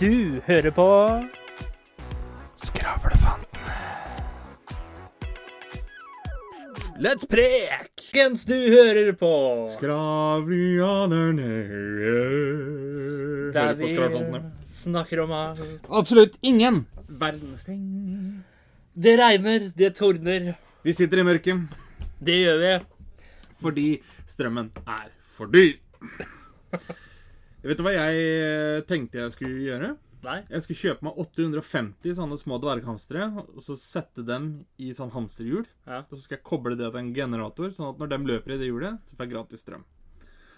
Du hører på Skravlefanten. Let's prek! Gens du hører på Skravlianerne Der vi Skravlefantene. snakker om alt. Absolutt ingen verdens ting. Det regner, det tordner. Vi sitter i mørket Det gjør vi. fordi strømmen er for dyr. Vet du hva jeg tenkte jeg skulle gjøre? Nei. Jeg skulle kjøpe meg 850 sånne små dverghamstere, og så sette dem i sånn hamsterhjul. Ja. Og så skal jeg koble det til en generator, sånn at når de løper i det hjulet, så får jeg gratis strøm.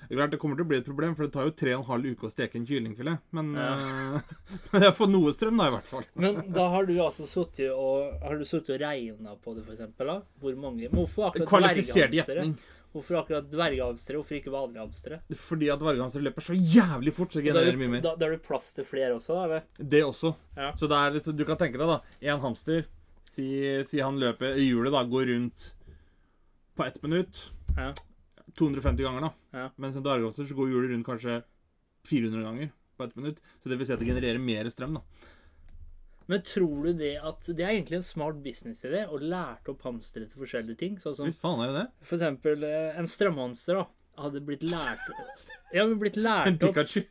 Det er klart det kommer til å bli et problem, for det tar jo tre og en halv uke å steke en kyllingfilet. Men, Ja. eh, men jeg får noe strøm, da, i hvert fall. Men da har du altså sittet og Har du sittet og regna på det, for eksempel, da? Hvor mange Hvorfor akkurat Kvalifisert gjetning. Hvorfor akkurat dverghamstere? Hvorfor ikke vanlige hamstere? Fordi at dverghamstere løper så jævlig fort, så genererer det mye mer. Da, da er det plass til flere også, eller? Det også. Ja. Så det er du kan tenke deg, da. En hamster, si, si han løper i hjulet, da, går rundt på ett minutt. Ja. 250 ganger, da. Ja. Mens en dverghamster så går hjulet rundt kanskje 400 ganger på ett minutt. Så det vil si at det genererer mer strøm, da. Men tror du det at Det er egentlig en smart businessidé å lære opp hamstere til forskjellige ting? Sånn som Visst faen er det det? for eksempel eh, en strømhamster, da. Hadde blitt lært Ja, men blitt En lært opp Pikachu.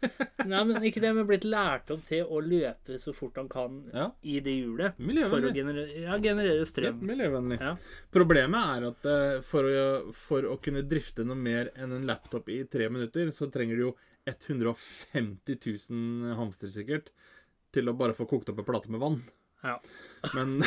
Nei, men ikke det, men blitt lært opp til å løpe så fort han kan Ja. i det hjulet. Miljøvennlig. For å generere, ja, generere Helt strøm. miljøvennlig. Ja. Problemet er at eh, for å, for å kunne drifte noe mer enn en laptop i tre minutter, så trenger du jo 150 000 hamster sikkert til å bare få kokt opp en plate med vann. Ja. Men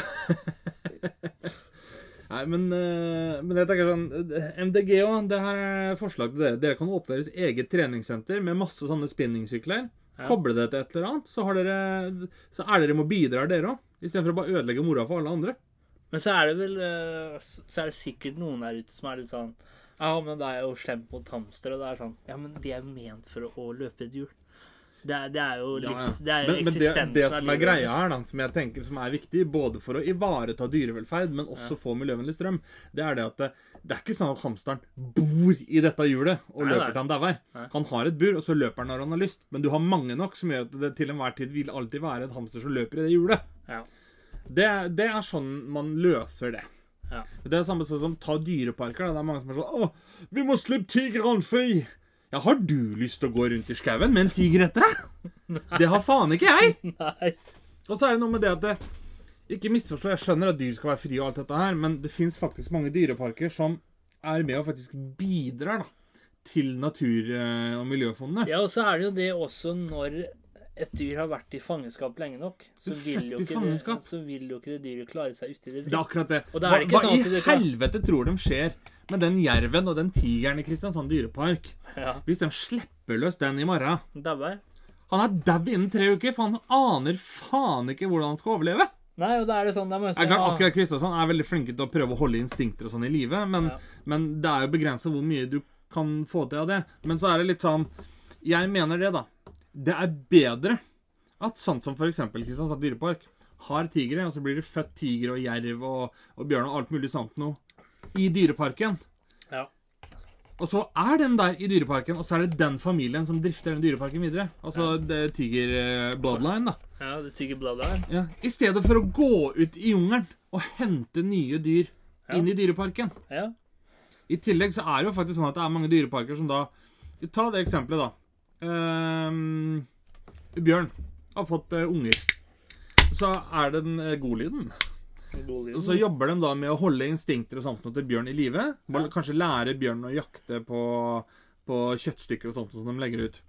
Nei, men, eh, men jeg tenker sånn eh, MDG òg, det her er forslag til dere. Dere kan åpne deres eget treningssenter med masse sånne spinningsykler. Ja. Koble det til et eller annet, så, har dere, så er dere med og bidrar, dere òg. Istedenfor å bare ødelegge mora for alle andre. Men så er det vel eh, Så er det sikkert noen der ute som er litt sånn Ja, men det er jo slemt mot hamstere. Det er sånn Ja, men de er ment for å løpe et hjul. Det er, det er jo livs... Det er jo Men, men det, eksistensen det som er greia her, da, som jeg tenker som er viktig, både for å ivareta dyrevelferd, men også få miljøvennlig strøm, det er det at det, det er ikke sånn at hamsteren bor i dette hjulet og Nei, løper til han dauer. Han har et bur, og så løper han når han har lyst. Men du har mange nok som gjør at det til enhver tid vil alltid være en hamster som løper i det hjulet. Ja. Det, det er sånn man løser det. Ja. Det er det samme sånn som ta dyreparker. Da. Det er mange som er sånn Å, vi må slippe tigrene fri! Ja, har du lyst til å gå rundt i skauen med en tiger etter deg? Det har faen ikke jeg! Nei. Og så er det noe med det at det, Ikke misforstå, jeg skjønner at dyr skal være fri og alt dette her, men det fins faktisk mange dyreparker som er med og faktisk bidrar da, til natur- og miljøfondene. Ja, og så er det jo det også når et dyr har vært i fangenskap lenge nok, så vil jo ikke, det, så vil jo ikke det dyret klare seg ute i det Det er akkurat det. Og da er det hva ikke hva sånn at i kan- helvete tror de skjer med den jerven og den tigeren i Kristiansand dyrepark Ja. hvis de slipper løs den i morgen? Dabber. Han er dau innen tre uker, for han aner faen ikke hvordan han skal overleve. Nei, og da er det sånn det er som akkurat Kristiansand er veldig flinke til å prøve å holde instinkter og sånn i live, men, Ja. men det er jo begrensa hvor mye du kan få til av det. Men så er det litt sånn Jeg mener det, da. Det er bedre at sånn som f.eks. Kristiansand dyrepark har tigre, og så blir det født tiger og jerv og, og bjørn og alt mulig sånt noe i dyreparken. Ja. Og så er den der i dyreparken, og så er det den familien som drifter den dyreparken videre. Altså det er tiger eh, bloodline, da. Ja, det er tiger bloodline. Ja, I stedet for å gå ut i jungelen og hente nye dyr Ja. inn i dyreparken. Ja. I tillegg så er det jo faktisk sånn at det er mange dyreparker som da Ta det eksempelet, da. Ehm, Bjørn har fått uh, unger. Så er det den uh, godlyden. God. Og så jobber de da med å holde instinkter og sånt til bjørn i live. Ja. Kanskje lære bjørn å jakte på, på kjøttstykker og sånt som de legger ut.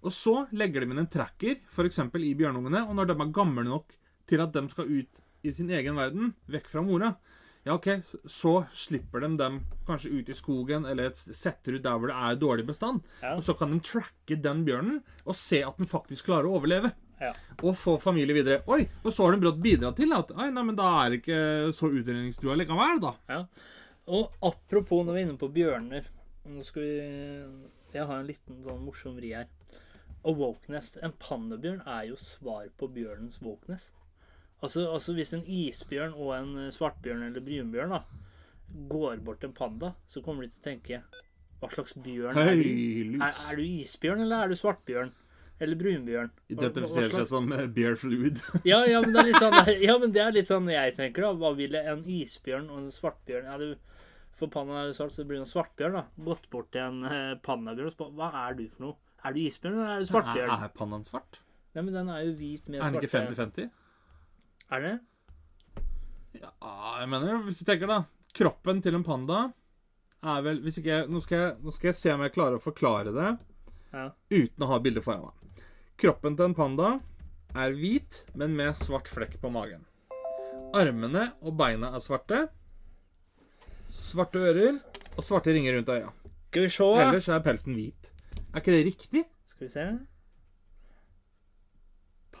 Og så legger de inn en tracker, f.eks. i bjørnungene, og når de er gamle nok til at de skal ut i sin egen verden, vekk fra mora, ja, OK, så, slipper de dem kanskje ut i skogen, eller setter ut der hvor det er dårlig bestand. Ja. Og så kan de tracke den bjørnen og se at den faktisk klarer å overleve. Ja. Og få familie videre. Oi, og så har de brått bidratt til at Oi, nei, men da er det ikke så utrydningstrua likevel, da. Ja. Og apropos når vi er inne på bjørner Nå skal vi Jeg har en liten sånn morsom vri her. Og wokeness. En pandabjørn er jo svar på bjørnens wokeness. Altså, altså hvis en isbjørn og en eh, svartbjørn eller brunbjørn da går bort til en panda, så kommer de til å tenke Hva slags bjørn er du? Er, er du isbjørn, eller er du svartbjørn? Eller brunbjørn. Identifiserer seg som eh, bear fluid. Ja, ja, men er sånn, ja, men det er litt sånn jeg tenker, da. Hva ville en isbjørn og en svartbjørn ja, du, For panna er jo svart, så det blir det en svartbjørn, da. Gått bort til en eh, pannabjørn og spurt hva er du for noe? Er du isbjørn, eller er du svartbjørn? Er, er pandaen svart? Nei, men den er jo hvit med Er den ikke 50-50? Er det? Ja, jeg mener, hvis du tenker da Kroppen til en panda er vel hvis ikke, jeg- nå, skal jeg, nå skal jeg se om jeg klarer å forklare det Ja. uten å ha bildet foran meg. Kroppen til en panda er hvit, men med svart flekk på magen. Armene og beina er svarte. Svarte ører og svarte ringer rundt øya. Skal vi se. Ellers er pelsen hvit. Er ikke det riktig? Skal vi se.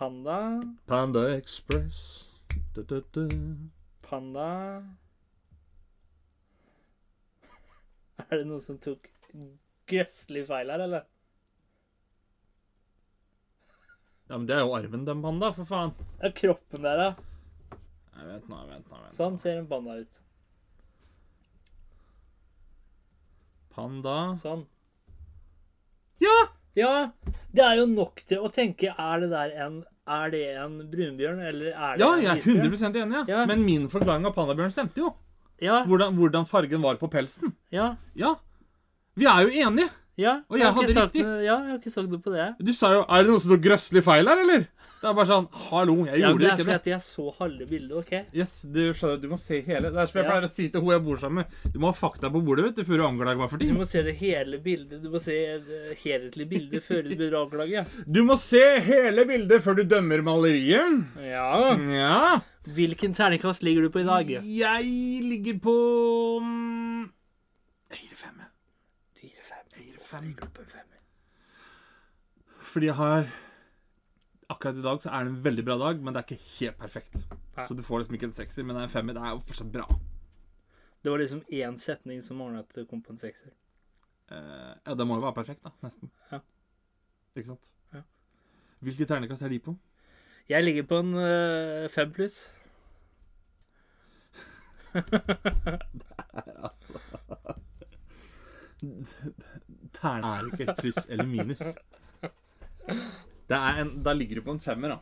Panda. Panda Express. Du, du, du. Panda Er det noen som tok gøsselig feil her, eller? Ja, men det er jo armen til en panda, for faen. Ja, kroppen der, da. Jeg vet nå, jeg vet nå. jeg vet nå. Sånn ser en panda ut. Panda Sånn. Ja! Ja, det er jo nok til å tenke Er det der en Er det en brunbjørn, eller er det Ja, en jeg er isbjørn? 100 enig, ja. Ja. Men min forklaring av pandabjørn stemte jo. Ja, Hvordan, hvordan fargen var på pelsen. ja, Ja. Vi er jo enige. Ja. Og jeg har ikke hadde riktig. Noe, ja, jeg har ikke sagt noe på det. Du sa jo Er det noe som tok grøsselig feil her, eller? Det er bare sånn Hallo, jeg Ja, det gjorde det er fordi at jeg så halve bildet, OK? Yes, du skjønner, du må se hele. Det er som jeg Ja. pleier å si til hun jeg bor sammen med. Du må ha fakta på bordet vet du, før du anklager meg for Du må se det hele bildet. Du må se det helhetlige bildet før du blir anklage. Du må se hele bildet før du dømmer maleriet. Ja. Ja. Hvilken terningkast ligger du på i dag? Jeg ligger på mm, Jeg gir det fem. jeg. Du gir fem. Jeg gir det Hvorfor fem. ligger du på en femmer? Fordi jeg har Akkurat i dag så er det en veldig bra dag, men det er ikke helt perfekt. Nei. Så du får liksom ikke en sekser, men det er en femmer. Det er jo fortsatt bra. Det var liksom én setning som ordna at det kom på en sekser. Eh, ja, det må jo være perfekt, da. Nesten. Ja. Ikke sant? Ja. Hvilke ternekast er de på? Jeg ligger på en øh, fem pluss. Terne er ikke pluss eller minus. Det er en, da ligger du på en femmer, da.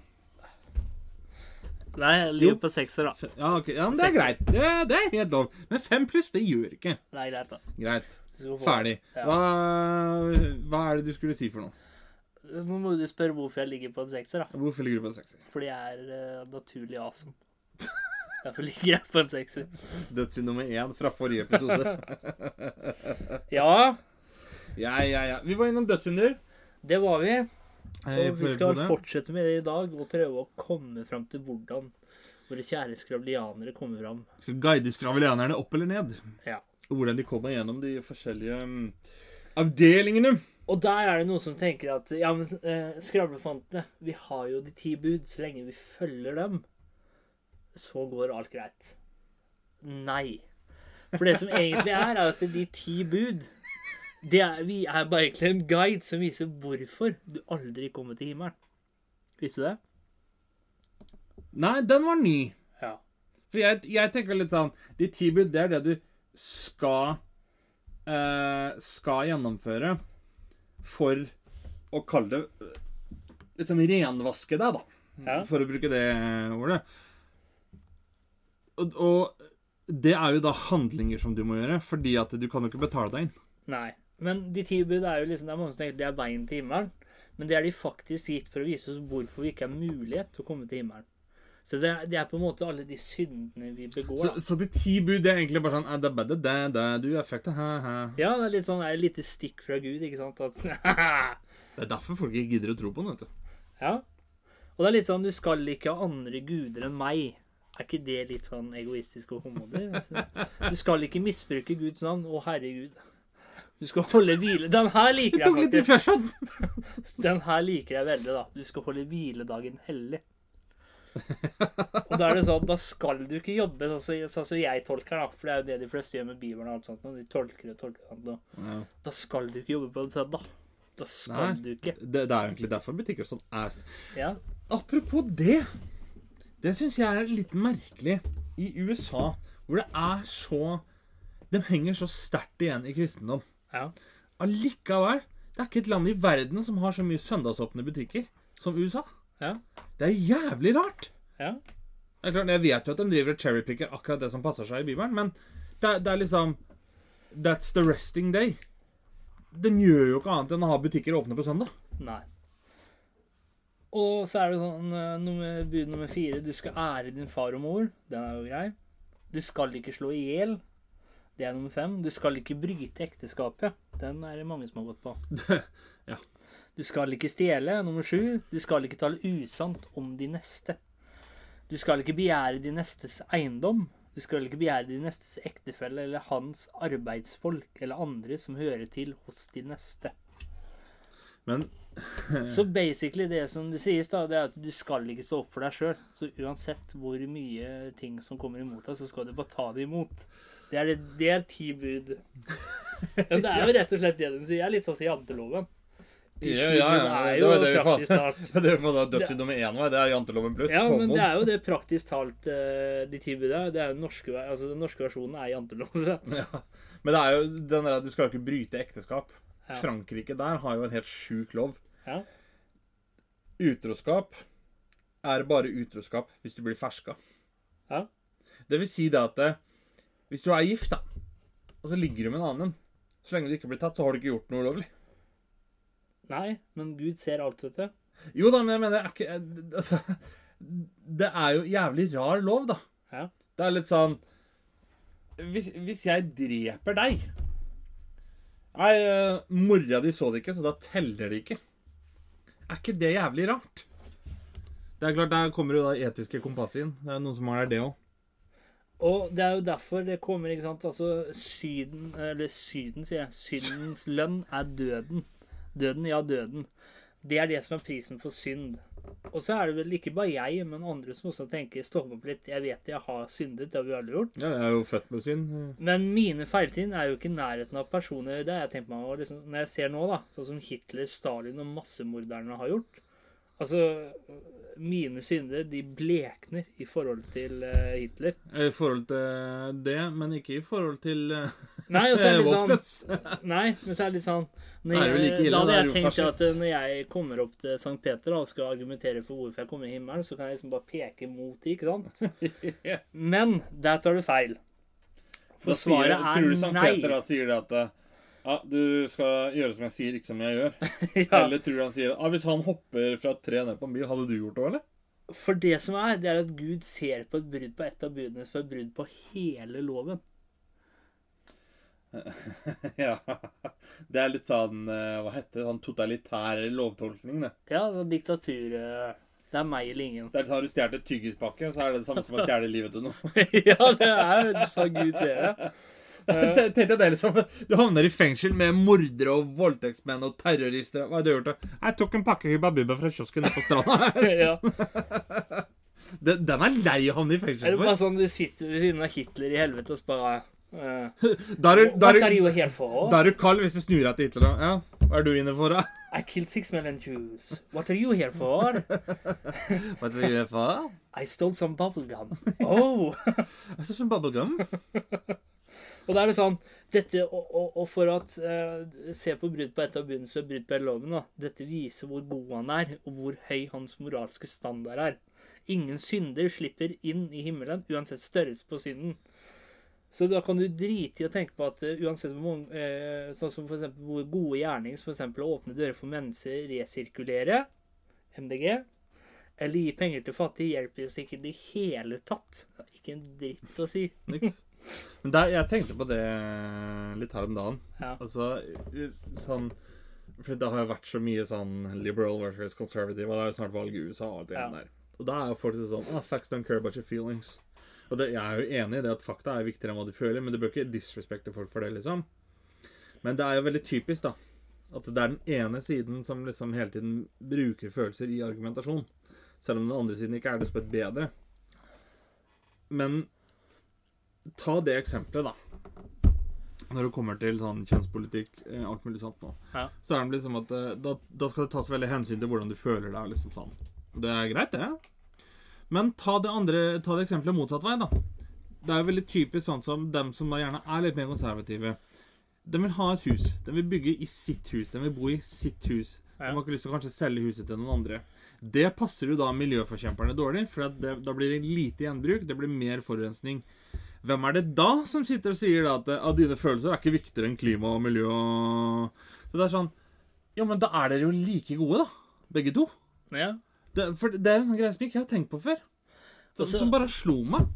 Nei, jeg ligger Jo. på sekser, da. Ja, okay. ja men det er greit. Det, det er helt lov. Men fem pluss, det gjør ikke. Nei, greit, da. Greit. Ferdig. Hva, hva er det du skulle si for noe? Nå må du spørre hvorfor jeg ligger på en sekser, da. Hvorfor ligger du på en sekser? Fordi jeg er uh, naturlig awesome. Derfor ligger jeg på en sekser. Dødssynd nummer én fra forrige episode. Ja, ja, ja, ja. Vi var innom dødssynder. det var vi. Eh, Og vi skal fortsette med det i dag og prøve å komme fram til hvordan våre kjære skravlianere kommer fram. Skal guide skravelianerne opp eller ned. Ja. Og hvordan de kommer gjennom de forskjellige mm, avdelingene. Og der er det noen som tenker at ja, men eh, skravlefantene, vi har jo de ti bud. Så lenge vi følger dem, så går alt greit. Nei. For det som egentlig er, er at de ti bud det er, Vi er bare egentlig en guide som viser hvorfor du aldri kommer til himmelen. Visste du det? Nei, den var ny. Ja. For jeg, jeg tenker litt sånn De ti bud, det er det du skal eh, Skal gjennomføre for å kalle det Liksom renvaske deg, da. Ja. For å bruke det ordet. Og, og det er jo da handlinger som du må gjøre, fordi at du kan jo ikke betale deg inn. Nei. Men de ti bud er jo liksom Det er mange som tenker det er veien til himmelen. Men det er de faktisk gitt for å vise oss hvorfor vi ikke har mulighet til å komme til himmelen. Så det er, det er på en måte alle de syndene vi begår. Så, så de ti bud det er egentlig bare sånn eh, da, da, da, da, Du er fucked, hæ. Ja, det er litt sånn det er et lite stikk fra Gud, ikke sant? At, Det er derfor folk ikke gidder å tro på den. vet du. ja. Og det er litt sånn du skal ikke ha andre guder enn meg. Er ikke det litt sånn egoistisk og homodig? Du skal ikke misbruke Guds navn. Å, herregud. Du skal holde hvile Den her liker jeg faktisk. Den her liker jeg veldig, da. Du skal holde hviledagen hellig. Og da er det sånn, da skal du ikke jobbe sånn som sånn som jeg tolker, da. For det er jo det de fleste gjør med Bibelen og alt sånt. og De tolker og tolker sånt. Og Ja. da skal du ikke jobbe på en søndag. Da skal Nei. du ikke. Det, det er egentlig derfor butikker sånn er Ja. Apropos det. Det syns jeg er litt merkelig i USA, hvor det er så De henger så sterkt igjen i kristendom. Ja. Allikevel. Det er ikke et land i verden som har så mye søndagsåpne butikker som USA. Ja. Det er jævlig rart. Ja. Er klart, Jeg vet jo at de driver og cherrypicker akkurat det som passer seg i Bibelen, men det, det er liksom That's the resting day. De gjør jo ikke annet enn å ha butikker åpne på søndag. Nei. Og så er det sånn eh, nummer, bud nummer fire. Du skal ære din far og mor. Den er jo grei. Du skal ikke slå i hjel. Det er nummer fem. Du skal ikke bryte ekteskapet. Den er det mange som har gått på. Ja. Du skal ikke stjele. Nummer sju. Du skal ikke tale usant om de neste. Du skal ikke begjære de nestes eiendom. Du skal ikke begjære de nestes ektefelle eller hans arbeidsfolk eller andre som hører til hos de neste. Men Så basically det som det sies, da, det er at du skal ikke stå opp for deg sjøl. Så uansett hvor mye ting som kommer imot deg, så skal du bare ta det imot. Det er, det, det er ti bud. Ja, det er jo rett og slett det de sier. Det er litt sånn som janteloven. De Ja, ja, ja, det var det vi fant. Det dødssynd nummer én var, det er janteloven pluss. Ja, men det er jo det praktisk talt eh, de ti. Det er jo den norske, altså den norske versjonen er janteloven. Ja. Men det er jo den der at du skal jo ikke bryte ekteskap. Ja. Frankrike der har jo en helt sjuk lov. Ja. Utroskap er bare utroskap hvis du blir ferska. Ja. Det vil si det at eh, hvis du er gift, da, og så ligger du med en annen Så lenge du ikke blir tatt, så har du ikke gjort noe ulovlig. Nei, men Gud ser alt, vet du. Jo da, men jeg mener er ikke, eh, altså, Det er jo jævlig rar lov, da. Ja. Det er litt sånn Hvis, hvis jeg dreper deg Nei, eh, mora di så det ikke, så da teller det ikke. Er ikke det jævlig rart? Det er klart, Der kommer jo da etiske kompasset inn. Det er noen som har det òg. Og det er jo derfor det kommer, ikke sant Altså, Syden Eller Syden, sier jeg. Syndens lønn er døden. Døden, ja, døden. Det er det som er prisen for synd. Og så er det vel ikke bare jeg, men andre som også tenker stopp opp litt. Jeg vet jeg har syndet, det har vi alle gjort. Ja, jeg er jo født med synd. Men mine feiltrinn er jo ikke i nærheten av personer Det har jeg tenkt meg liksom, Når jeg ser nå, da, sånn som Hitler, Stalin og massemorderne har gjort Altså, mine synder, de blekner i forhold til uh, Hitler. I forhold til det, men ikke i forhold til uh, Nei, og så er det litt sånn Nei, men så er det litt sånn når Det er like ille, Da hadde er jeg tenkt at eh, når jeg kommer opp til St. Peter da, og skal argumentere for hvorfor jeg kommer i himmelen, så kan jeg liksom bare peke mot det, ikke sant? Men der tar du feil. For Da sier- nei. Tror du St. Peter da sier det at eh, ja, du skal gjøre som jeg sier, ikke som jeg gjør? Ja. Eller tror han sier ah, hvis han hopper fra et tre ned på en bil, hadde du gjort det, eller? For det som er, det er at Gud ser på et brudd på ett av budene som et brudd på hele loven. ja. Det er litt sånn eh, Hva heter det? Sånn totalitær lovtolkning, det. Ja, sånn diktatur eh, Det er meg eller ingen. Det er litt sånn, Har du stjålet et tyggispakke, så er det det samme som å stjele livet til noen. ja, det er sånn Gud ser det. Tenk deg det liksom Du havner i fengsel med mordere og voldtektsmenn og terrorister. Hva har du gjort? da? Jeg tok en pakke Hubba Bubba fra kiosken nede på stranda. ja. Den, den er lei å havne i fengsel for. Er det bare sånn du sitter ved siden av Hitler i helvete og bare uh, Da er du, da What are du, you here for? da du kald hvis du snur deg til Hitler. da. Ja, hva er du inne for, da? I killed six million Jews. What are you here for? Hva you here for? I stole some bubblegum. Oh! Jeg ser som bubblegum. Og da er det sånn dette, og, og, og for å uh, Se på brudd på et av bunnene som er brudd på loven. da. Dette viser hvor god han er, og hvor høy hans moralske standard er. Ingen synder slipper inn i himmelen, uansett størrelse på synden. Så da kan du drite i å tenke på at uh, uansett hvor mange uh, Sånn som for eksempel gode gjerninger som eksempel å åpne dører for mennesker, resirkulere, MDG, eller gi penger til fattige, hjelper oss ikke i det hele tatt. Ikke en dritt å si. Niks. Men der, jeg tenkte på det litt her om dagen. Ja. Altså, sånn For det har jo vært så mye sånn liberal versus conservative, og det er jo snart valg i USA og alt det Ja. der. Og da er jo folk sånn ah, Facts don't care about your feelings. Og det, jeg er jo enig i det at fakta er viktigere enn hva du føler, men du bør ikke disrespekte folk for det, liksom. Men det er jo veldig typisk, da. At det er den ene siden som liksom hele tiden bruker følelser i argumentasjon. Selv om den andre siden ikke er det spett bedre. Men ta det eksempelet, da. Når det kommer til sånn kjønnspolitikk, eh, alt mulig sånt nå, Ja. så er det liksom at eh, da, da skal det tas veldig hensyn til hvordan du føler deg. liksom sånn. Det er greit, det. Men ta det andre, ta det eksempelet motsatt vei, da. Det er veldig typisk sånn som dem som da gjerne er litt mer konservative. De vil ha et hus. De vil bygge i sitt hus. De vil bo i sitt hus. De har ikke lyst til å kanskje selge huset til noen andre. Det passer jo da miljøforkjemperne dårlig, for at det, da blir det lite gjenbruk. Det blir mer forurensning. Hvem er det da som sitter og sier da at av dine følelser er ikke viktigere enn klima og miljø Så det er sånn Ja, men da er dere jo like gode, da. Begge to. Ja. Det, for det er en sånn greie som jeg ikke har tenkt på før. Som, Også... som bare slo meg.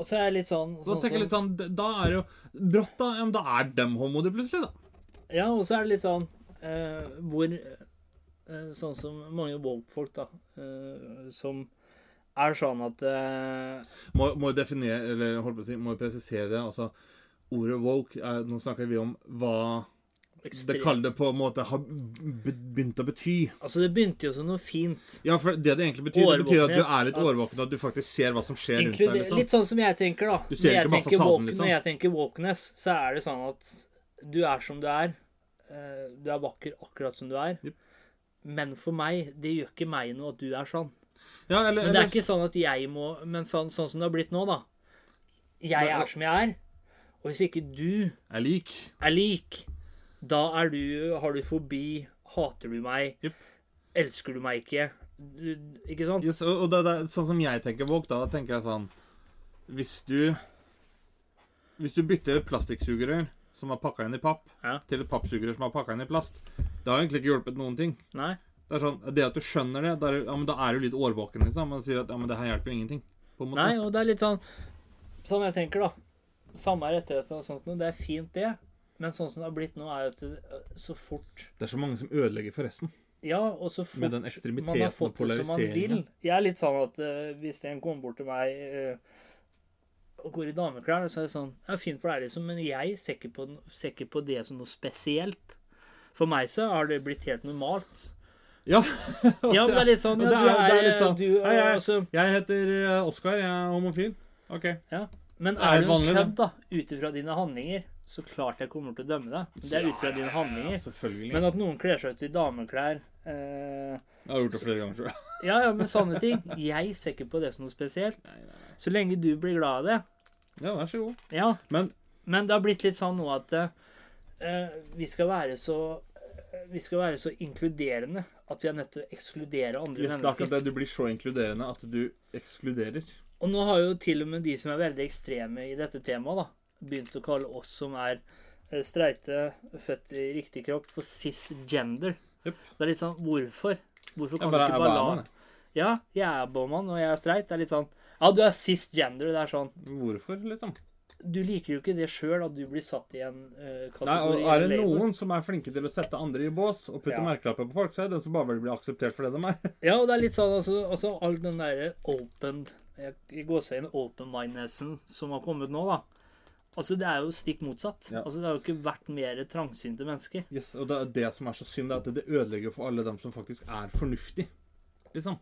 Og så er jeg litt sånn, Så sånn jeg litt sånn, Da er det jo Brått, da. Ja, men da er dem homoer plutselig, da. Ja, og så er det litt sånn eh, hvor Sånn som mange woke-folk, da, eh, som er sånn at eh, Må, må definere, eller holdt på å si, må presisere det. Altså, ordet woke er, Nå snakker vi om hva det ekstrem- kaller det på en måte har begynt å bety. Altså, det begynte jo som noe fint. Ja, for det det egentlig betyr, det betyr at du er litt årvåken, at du faktisk ser hva som skjer rundt deg. liksom. Litt sånn som jeg tenker, da. Du ser når, jeg ikke tenker fasaden, liksom. når jeg tenker wokeness, så er det sånn at du er som du er. Eh, Du er vakker akkurat som du er. Jep. Men for meg, det gjør ikke meg noe at du er sånn. Ja, eller, Men det er eller, ikke sånn at jeg må Men sånn, sånn som det har blitt nå, da. Jeg er som jeg er. Og hvis ikke du er lik. er lik, da er du Har du fobi? Hater du meg? yep. Elsker du meg ikke? Du, ikke sant? Yes, og det, det, sånn som jeg tenker Våg, da tenker jeg sånn Hvis du Hvis du bytter plastikksugerør som er pakka inn i papp, Ja. til et pappsugerør som er pakka inn i plast, det har egentlig ikke hjulpet noen ting. Nei? Det er sånn, det at du skjønner det, da er, ja, men da er du litt årvåken, liksom. Man sier at ja, men det her hjelper jo ingenting. På en måte. Nei, og det er litt sånn Sånn jeg tenker, da. Samme rettigheter og sånt noe. Det er fint, det. Men sånn som det har blitt nå, er jo at det, så fort Det er så mange som ødelegger for resten. Ja, og så fort Med den ekstremiteten man har og fått det som man vil. Jeg er litt sånn at uh, hvis en kommer bort til meg uh, og går i dameklær, så er det sånn Ja, fint for deg, liksom, men jeg ser ikke, på, ser ikke på det som noe spesielt. For meg så har det blitt helt normalt. Ja. Ja, men det er litt sånn ja, er, du er- sånn, du, «Hei, jeg- altså, Jeg heter eh, Oskar, jeg er homofil. OK. ja. Men er du en kødd, da, ut ifra dine handlinger, så klart jeg kommer til å dømme deg. Det er ut fra dine handlinger. selvfølgelig. Men at noen kler seg ut i dameklær eh, jeg har gjort det flere ganger tror jeg. Ja, ja, men sånne ting. Jeg ser ikke på det som noe spesielt. Så lenge du blir glad av det. Ja, vær så god. Ja. Men Men det har blitt litt sånn nå at eh, vi skal være så eh, vi skal være så inkluderende at vi er nødt til å ekskludere andre yes, er mennesker. det. Du blir så inkluderende at du ekskluderer. Og nå har jo til og med de som er veldig ekstreme i dette temaet, da, begynt å kalle oss som er eh, streite, født i riktig kropp, for cisgender. Yep. Det er litt sånn Hvorfor? Hvorfor kan bare du ikke bare la. Ja, jeg er bowman, og jeg er streit. Det er litt sånn Ja, du er cisgender. Det er sånn Hvorfor, liksom? Du liker jo ikke det sjøl, at du blir satt i en kategori. Nei, og Er det noen som er flinke til å sette andre i bås og putte Ja. merkelapper på folk, så er det den som bare vil bli akseptert for det de er. Ja, og det er litt sånn altså, altså all den derre open I gåseøyne open-mindnessen som har kommet nå, da. Altså, det er jo stikk motsatt. Ja. Altså, Det har jo ikke vært mer trangsynte mennesker. Yes, og det er det som er så synd, det er at det ødelegger for alle dem som faktisk er fornuftig. Liksom.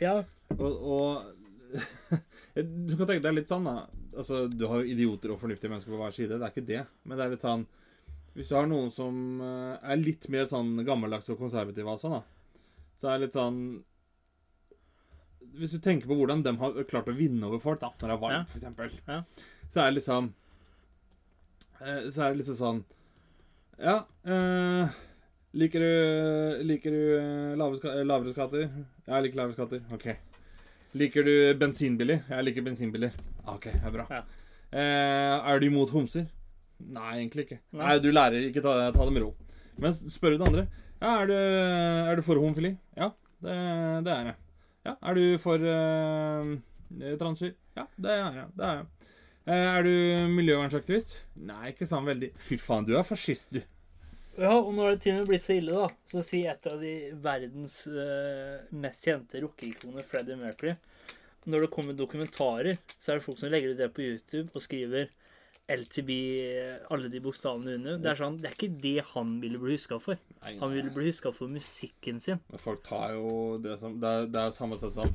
Ja, Og, og Du kan tenke deg litt sånn, da. Altså, Du har jo idioter og fornuftige mennesker på hver side. Det er ikke det. Men det er litt sånn Hvis du har noen som eh, er litt mer sånn gammeldags og konservative, altså, da, så er det litt sånn Hvis du tenker på hvordan de har klart å vinne over folk, da, når det er varmt, Ja. eksempel, Ja. så er det liksom sånn Så er det liksom sånn Ja eh, Liker du, liker du lave, lavere skatter? Ja, jeg liker lavere skatter. OK. Liker du bensinbiler? Jeg liker bensinbiler. OK, det er bra. Ja. Eh, er du imot homser? Nei, egentlig ikke. Nei. Nei, du lærer. Ikke ta, ta det med ro. Men spør du det andre Ja, er du, er du for homofili? Ja, det, det er jeg. Ja, er du for uh, transer? Ja, det er jeg. Det er jeg. Eh, er du miljøvernsaktivist? Nei, ikke sånn veldig. Fy faen, du er fascist, du. Ja, og nå har det til og med blitt så ille, da. Så sier et av de verdens uh, mest kjente rockeikoner, Freddie Mercury Når det kommer dokumentarer, så er det folk som legger ut det på YouTube og skriver LTB, alle de bokstavene under. Det er sånn, det er ikke det han ville bli huska for. Han ville bli huska for musikken sin. Men folk tar jo det som Det er, det er samme sett som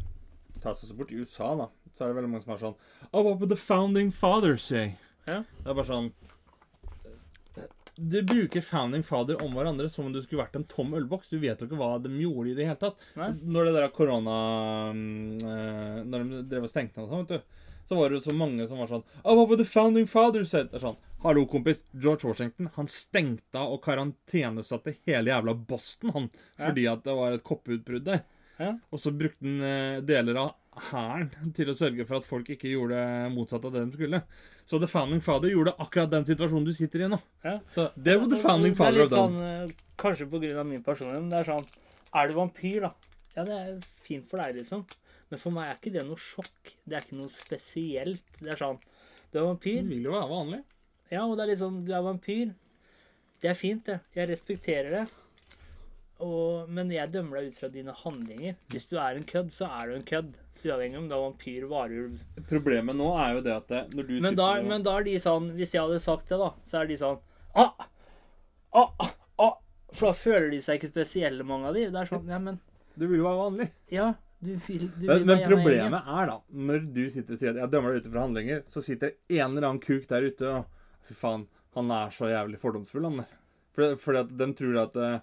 tar seg så bort i USA, da. Så er det veldig mange som er sånn Oh, what would the founding fathers say? Ja. Det er bare sånn Du bruker founding father om hverandre som om du skulle vært en tom ølboks. Du vet jo ikke hva de gjorde i det hele tatt. Nei. Når det der korona mm, eh, Når de drev og stengte og sånn, vet du. Så var det jo så mange som var sånn Oh, what the founding father said? Sånn Hallo, kompis. George Washington han stengte av og karantenesatte hele jævla Boston han, Ja. fordi at det var et koppeutbrudd der. Ja. Og så brukte han eh, deler av hæren til å sørge for at folk ikke gjorde motsatt av det de skulle. Så The Founding Father gjorde akkurat den situasjonen du sitter i nå. Ja. Så det var The Founding Det er Father litt sånn, eh, Kanskje av min personlighet, men det er sånn Er du vampyr, da? Ja, det er fint for deg, liksom. Men for meg er ikke det noe sjokk. Det er ikke noe spesielt. Det er sånn Du er vampyr. Du vil jo være vanlig. Ja, og det er litt sånn Du er vampyr. Det er fint, det. Jeg respekterer det. Og, men jeg dømmer deg ut fra dine handlinger. Hvis du er en kødd, så er du en kødd. Uavhengig om det er vampyr, varulv Problemet nå er jo det at det, når du Men da, og- men da er de sånn Hvis jeg hadde sagt det, da, så er de sånn ah, ah, ah, For da føler de seg ikke spesielle, mange av de. Det er sånn Ja, men Du vil jo være vanlig. Ja, du vil, du vil Men, men problemet er da, når du sitter og sier at jeg dømmer deg ut fra handlinger, så sitter en eller annen kuk der ute og Fy faen, han er så jævlig fordomsfull, han der. For, fordi at de tror at eh,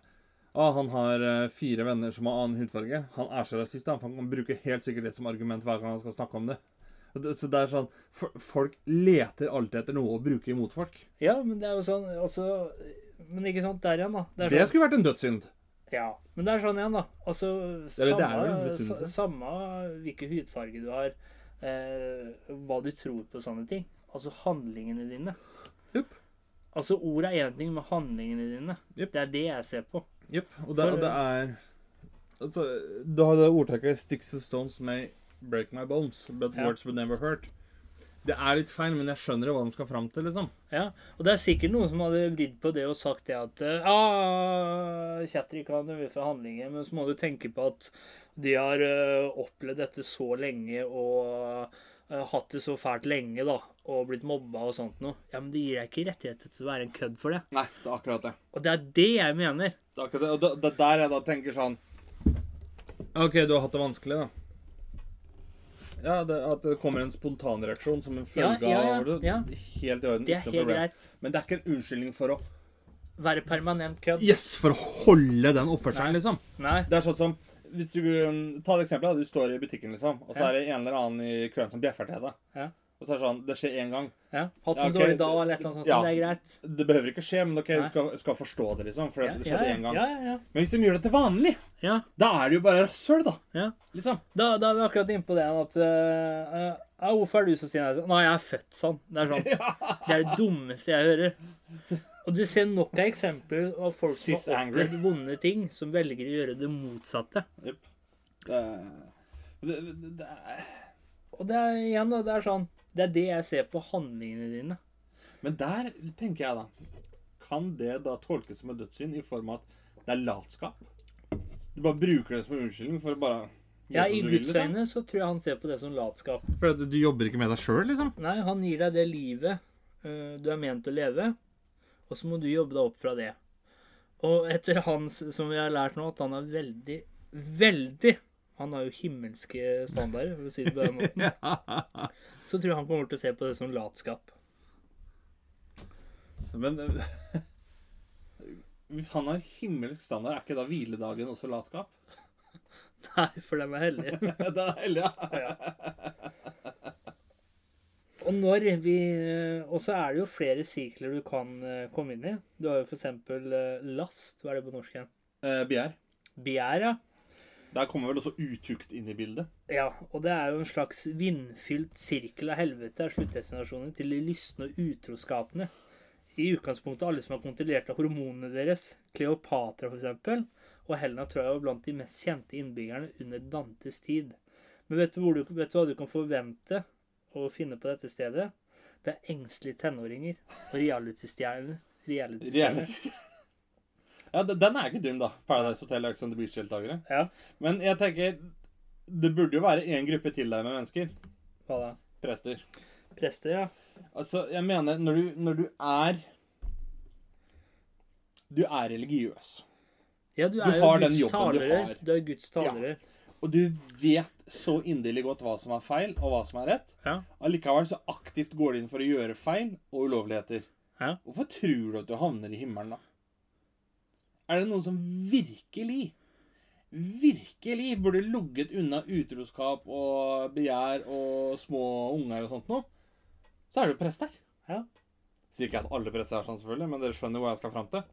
ah, han har eh, fire venner som har annen hudfarge. Han er så rasist, Han kan bruke helt sikkert det som argument hver gang han skal snakke om det. Så det er sånn Folk leter alltid etter noe å bruke imot folk. Ja, men det er jo sånn altså, Men ikke sant, der igjen, da. Det Det sånn, skulle vært en dødssynd. ja, men det er sånn igjen, da. Altså, samme, samme hvilken hudfarge du har, eh, hva du tror på sånne ting. Altså handlingene dine. Yep. Altså ord er én ting, men handlingene dine. yep. Det er det jeg ser på. Jepp. Og, det- og det er altså, Du har det ordtaket 'Sticks and stones may break my bones, but Ja. words would never hurt'. Det er litt feil, men jeg skjønner hva de skal fram til, liksom. Ja, og det er sikkert noen som hadde vridd på det og sagt det at eh, ah, har dømme for handlinger, men så må du tenke på at de har eh, opplevd dette så lenge og hatt det så fælt lenge, da, og blitt mobba og sånt noe. Ja, men det gir deg ikke rettigheter til å være en kødd for det. Nei, det er akkurat det. Og det er det jeg mener. Det er akkurat det. Og det, det er der jeg da tenker sånn OK, du har hatt det vanskelig, da. Ja, det, At det kommer en spontanreaksjon som en følge ja, ja, av det. ja. Helt i orden. Det er helt problem. greit. Men det er ikke en unnskyldning for å Være permanent kødd. Yes, for å holde den oppførselen, liksom. Nei. Det er sånn som hvis du, um, Ta et eksempel. da, Du står i butikken, liksom, og så Ja. er det en eller annen i køen som bjeffer til deg. Ja. Og så er det sånn Det skjer én gang. Ja. Hatt Ja, en ok. dårlig dag eller et eller annet sånt. Ja. Det er greit. Det behøver ikke skje, men ok, du skal, skal forstå det, liksom. For Ja, det skjedde én gang. ja, ja, ja. Men hvis de gjør det til vanlig, ja. da er det jo bare rasshøl, da. ja. Liksom. Da, da er vi akkurat inne på det at uh, uh, Hvorfor er du så sinna? Nei, jeg er født sånn. Det er sånn. Det er det dummeste jeg hører. Og du ser nok av eksempler av folk som har angry. opplevd vonde ting, som velger å gjøre det motsatte. Yep. Det, det, det, det er Og det er igjen, da. Det er sånn Det er det jeg ser på handlingene dine. Men der tenker jeg, da Kan det da tolkes som en dødssynd i form av at det er latskap? Du bare bruker det som en unnskyldning for å bare Ja, I Guds liksom? øyne så tror jeg han ser på det som latskap. For du jobber ikke med deg sjøl, liksom? Nei, han gir deg det livet uh, du er ment å leve, og så må du jobbe deg opp fra det. Og etter hans, som vi har lært nå, at han er veldig, veldig Han har jo himmelske standarder, for å si det på den måten. Så tror jeg han kommer til å se på det som latskap. Men eh, hvis han har himmelsk standard, er ikke da hviledagen også latskap? Nei, for den er hellig. den er heldig, ja. Og når vi Og så er det jo flere sirkler du kan eh, komme inn i. Du har jo eksempel eh, last. Hva er det på norsk igjen? Eh, begjær. Begjær, ja. Der kommer vel også utukt inn i bildet. Ja, og det er jo en slags vindfylt sirkel av helvete er sluttdestinasjonen til de lystne og utroskapene. I utgangspunktet alle som har kontrollert av hormonene deres. Kleopatra, eksempel. Og Helena tror jeg var blant de mest kjente innbyggerne under Dantes tid. Men vet du, du, vet du hva du kan forvente å finne på dette stedet? Det er engstelige tenåringer og reality-stjerner. Reality-stjerner. Reality. Ja, den er ikke dum, da. Paradise Hotel og Ex on the Beach-deltakere. Ja, Men jeg tenker Det burde jo være én gruppe til der med mennesker. hva da? Prester. Prester, ja. Altså, jeg mener, når du, når du er Du er religiøs. Ja, du Du er jo har den Guds jobben du. Du er Guds talerør. Og du vet så inderlig godt hva som er feil, og hva som er rett. Ja. Allikevel så aktivt går du inn for å gjøre feil og ulovligheter. Ja. Hvorfor tror du at du havner i himmelen, da? Er det noen som virkelig, virkelig burde lugget unna utroskap og begjær og små unger og sånt noe? Så er det jo prester. Ja. Sier ikke at alle prester er sånn, selvfølgelig, men dere skjønner hvor jeg skal fram til.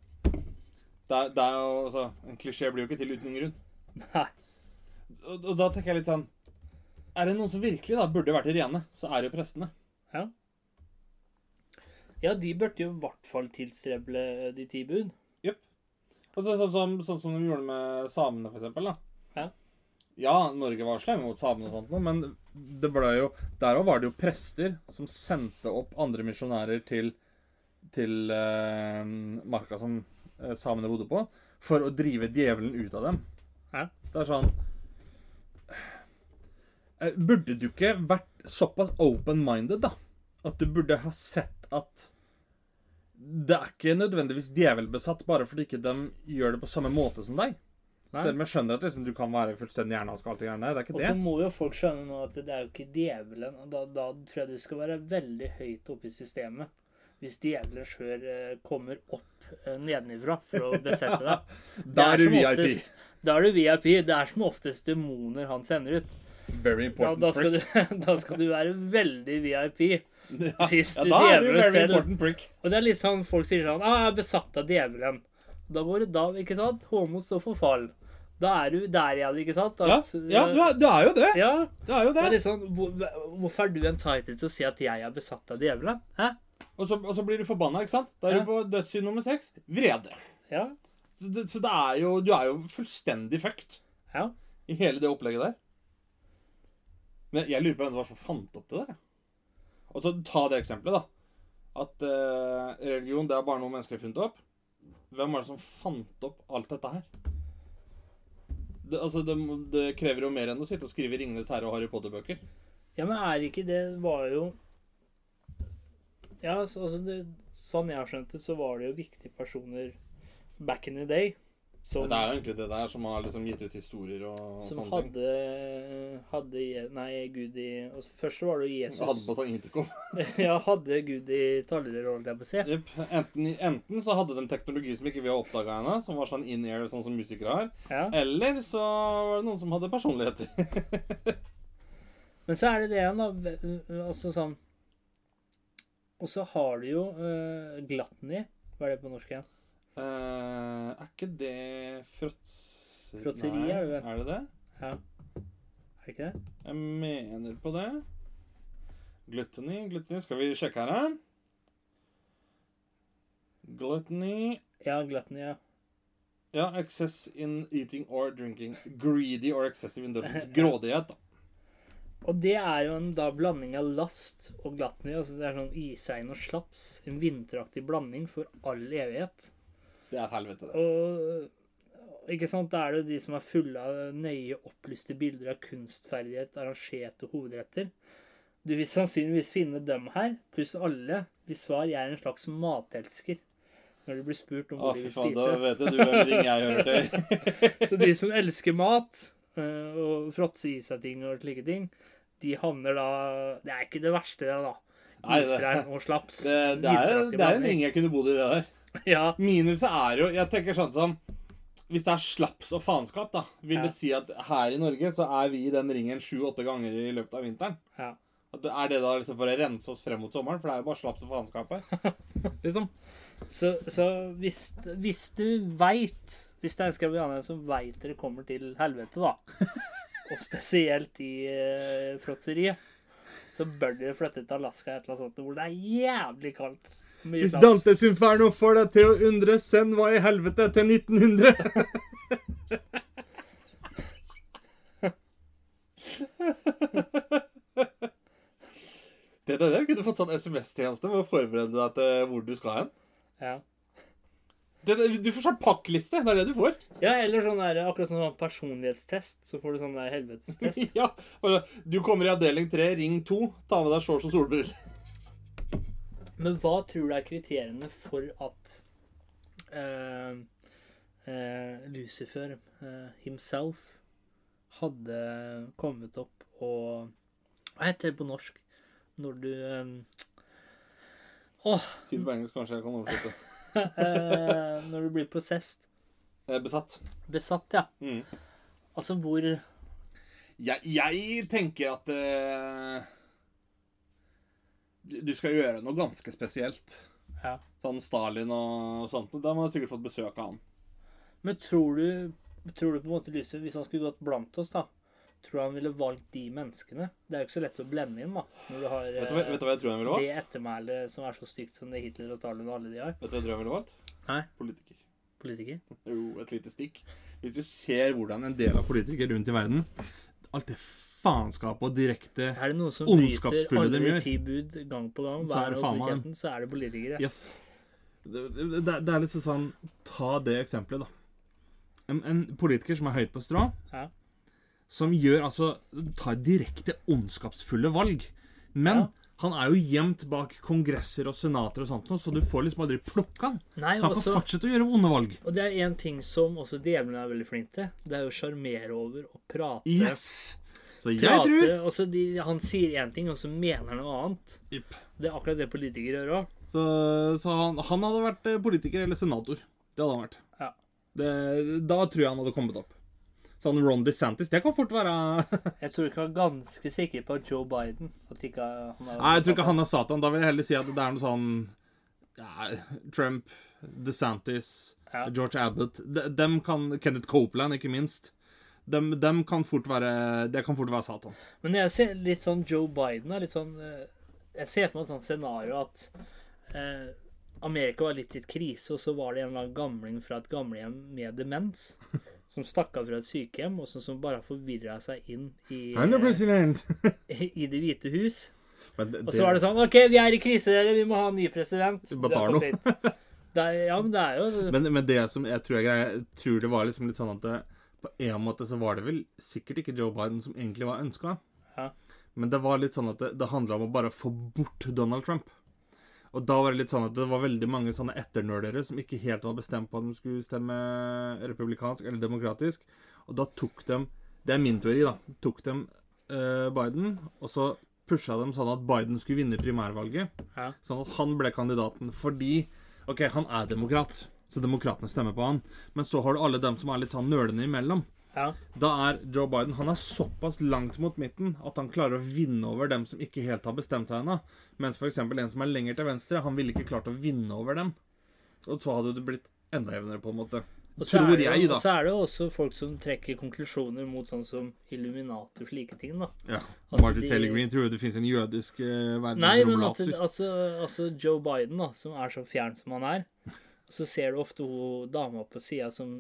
Det er, det er jo, altså, En klisjé blir jo ikke til uten grunn. Nei. Og, da tenker jeg litt sånn Er det noen som virkelig da burde vært rene, så er det jo prestene. Ja. Ja, de burde jo i hvert fall tilstreble de ti bud. Jepp. Og så, sånn, som, sånn som de gjorde med samene, for eksempel. Da. Ja. Ja, Norge var slemme mot samene og sånt, men det ble jo Der òg var det jo prester som sendte opp andre misjonærer til, til eh, marka som eh, samene bodde på, for å drive djevelen ut av dem. Ja. Det er sånn eh, Burde du ikke vært såpass open-minded, da? At du burde ha sett at det er ikke nødvendigvis djevelbesatt bare fordi ikke de gjør det på samme måte som deg. Nei. Selv om jeg skjønner at liksom, du kan være fullstendig hjernevask og alt det greiene der. Det er ikke Og så må jo folk skjønne nå at det er jo ikke djevelen. og Da, da tror jeg du skal være veldig høyt oppe i systemet. Hvis djevelen sjøl eh, kommer opp eh, nedenifra for å besette deg. Da er du VIP. oftest- Da er du VIP. Det er som oftest demoner han sender ut. Very Da, important da, skal, du, da skal du være veldig VIP. Ja, hvis ja, da er du very selv- important prick. Og det er litt sånn folk sier sånn ah, 'Jeg er besatt av djevelen'. Da går det da, ikke sant? Homo står for fall. Da er du der igjen, ikke sant? Ja, At, ja du, er, du er jo det. ja, Du er jo det det. er litt sånn, hvor, Hvorfor er du entitled til å si at jeg er besatt av djevelen? Hæ? Og så, og så blir du forbanna, ikke sant? Da er Ja. du på dødssynd nummer seks. Vrede. Ja. Så, det, så det er jo, du er jo fullstendig fucked ja. i hele det opplegget der. Men jeg lurer på hvem det var som fant opp det der. Og så ta det eksempelet, da. At eh, religion det er bare noe mennesker har funnet opp. Hvem var det som fant opp alt dette her? Det, altså, det, det krever jo mer enn å sitte og skrive 'Ringenes herre' og Harry Potter-bøker. Ja, men er ikke det var jo Ja, altså det, sånn jeg har skjønt det, så var det jo viktige personer back in the day som, Det er jo egentlig det der som har liksom gitt ut historier og som sånne ting. hadde, hadde Nei, Gud i altså Først var det Jesus. Hadde på seg intercom. ja, hadde Gud i talerør. Jepp. Enten, enten så hadde de teknologi som ikke vi har oppdaga ennå, som var sånn in-air, sånn som musikere har. Ja. Eller så var det noen som hadde personligheter. Men så er det det igjen, da. Altså sånn Og så har du jo uh, Gluttony. Hva er det på norsk igjen? Eh, er ikke det fråts... Fråtseri, er det vel? Er det det? Ja. Er det ikke det? Jeg mener på det. Gluttony, gluttony Skal vi sjekke her, da? Gluttony Ja, Gluttony, ja. Ja, excess in eating or drinking. Greedy or excessive indulgence. Grådighet, da. Og det er jo en da blanding av last og gluttony. Altså det er sånn isegn og slaps. En vinteraktig blanding for all evighet. Det er et helvete, det. Og ikke sant, da er det jo de som er fulle av nøye opplyste bilder av kunstferdighet, arrangerte hovedretter. Du vil sannsynligvis finne dem her, pluss alle, hvis svar jeg er en slags matelsker. Når du blir spurt om hvor de vil spise. da vet jeg, du hvem ring jeg hører til. Så de som elsker mat eh, og fråtse i seg ting og slike ting, de havner da Det er ikke det verste, det, da. Israel og slaps. Det, det, er, det er en ring jeg kunne bodd i, det der. Ja. Minuset er jo Jeg tenker sånn som Hvis det er slaps og faenskap, da, vil det si at her i Norge så er vi i den ringen sju-åtte ganger i løpet av vinteren? ja. Er det da liksom for å rense oss frem mot sommeren? For det er jo bare slaps og faenskap her. liksom. Så, så hvis, hvis du veit Hvis det er en skandinavier som veit dere kommer til helvete, da, og spesielt i eh, fråtseriet, så bør dere flytte til Alaska et eller annet sånt, hvor det er jævlig kaldt. Mye Hvis. Dantes Inferno får deg til å undre, send hva i helvete til 1900. Det, det, det kunne fått sånn SMS-tjeneste med å forberede deg til hvor du skal hen. Ja. Det, det, du får sånn pakkliste. Det er det du får. ja, eller sånn der, akkurat sånn personlighetstest, så får du sånn der helvetestest. ja, Du kommer i avdeling 3, ring 2. Ta med deg shorts og solbriller. Men hva tror du er kriteriene for at uh, uh, Lucifer uh, himself hadde kommet opp og Hva heter det på norsk? Når du um, Åh! Si det på engelsk, kanskje jeg kan oversette. når du blir possessed. Besatt. Besatt, ja. Mm. Altså hvor Jeg, jeg tenker at du, du skal gjøre noe ganske spesielt Ja. Sånn Stalin og sånt. Da har man sikkert fått besøk av han. Men tror du, tror du på en måte lyset, hvis han skulle gått blant oss, da Tror du han ville valgt de menneskene? Det er jo ikke så lett å blende inn, da. Når du har Vet du, eh, vet du hva jeg tror han ville valgt? det ettermælet som er så stygt som det Hitler og Stalin og alle de har. Vet du hva jeg tror han ville valgt? Nei. Politiker. Politiker. Jo, et lite stikk. Hvis du ser hvordan en del av politikere rundt i verden Alt det faenskapet og direkte Er det noe som bryter Ondskapsfulle de gjør. ti bud gang på gang, Så er det faen meg dem. så er det politikere. Yes. Det, det, det er litt sånn Ta det eksempelet, da. En, en politiker som er høyt på strå, Ja. som gjør altså Tar direkte ondskapsfulle valg. Men Ja. han er jo gjemt bak kongresser og senater og sånt, så du får liksom aldri plukka han. Nei, Så han også, kan fortsette å gjøre onde valg. og det er en ting som også djevelen er veldig flink til. Det er å sjarmere over og prate. Yes! Så jeg tror altså de, Han sier én ting, og så mener han noe annet. Yep. Det er akkurat det politikere gjør òg. Så, så han, han hadde vært eh, politiker eller senator. Det hadde han vært. Ja. Det, da tror jeg han hadde kommet opp. Sånn Ron DeSantis, det kan fort være Jeg tror ikke han er ganske sikker på Joe Biden ikke han Nei, jeg tror ikke han er Satan. Da vil jeg heller si at det er noe sånn ja, Trump, DeSantis, Ja. George Abbott de, Dem kan Kenneth Copeland, ikke minst. Dem, dem kan fort være Det kan fort være Satan. Men jeg ser litt sånn Joe Biden er litt sånn eh, Jeg ser for meg et sånt scenario at eh, Amerika var litt i et krise, og så var det en eller annen gamling fra et gamlehjem med demens som stakk av fra et sykehjem, og som, som bare forvirra seg inn i, I'm president! i Det hvite hus. Men det, Og så var det sånn OK, vi er i krise, dere. Vi må ha en ny president. Noe. Det er, ja, men det er jo Men, men det som jeg tror er greia, jeg tror det var liksom litt sånn at det, på en måte så var det vel sikkert ikke Joe Biden som egentlig var ønska. Ja. Men det var litt sånn at det, det handla om å bare få bort Donald Trump. Og da var det litt sånn at det var veldig mange sånne etternølere som ikke helt var bestemt på om de skulle stemme republikansk eller demokratisk. Og da tok de Det er min teori, da. Tok de uh, Biden, og så pusha dem sånn at Biden skulle vinne primærvalget. Ja. Sånn at han ble kandidaten fordi OK, han er demokrat, så demokratene stemmer på han. Men så har du alle dem som er litt sånn nølende imellom. Ja. Da er Joe Biden han er såpass langt mot midten at han klarer å vinne over dem som ikke helt har bestemt seg ennå. Mens f.eks. en som er lenger til venstre, han ville ikke klart å vinne over dem. Og så hadde det blitt enda jevnere, på en måte. Og så, Tror det, jeg, da. og så er det jo også folk som trekker konklusjoner mot sånn som illuminator og slike ting, da. Ja. At Martin de- Taylor Green tror jo det finnes en jødisk uh, Nei, men at, altså, altså Joe Biden, da, som er så fjern som han er, så ser du ofte hun dama på sida som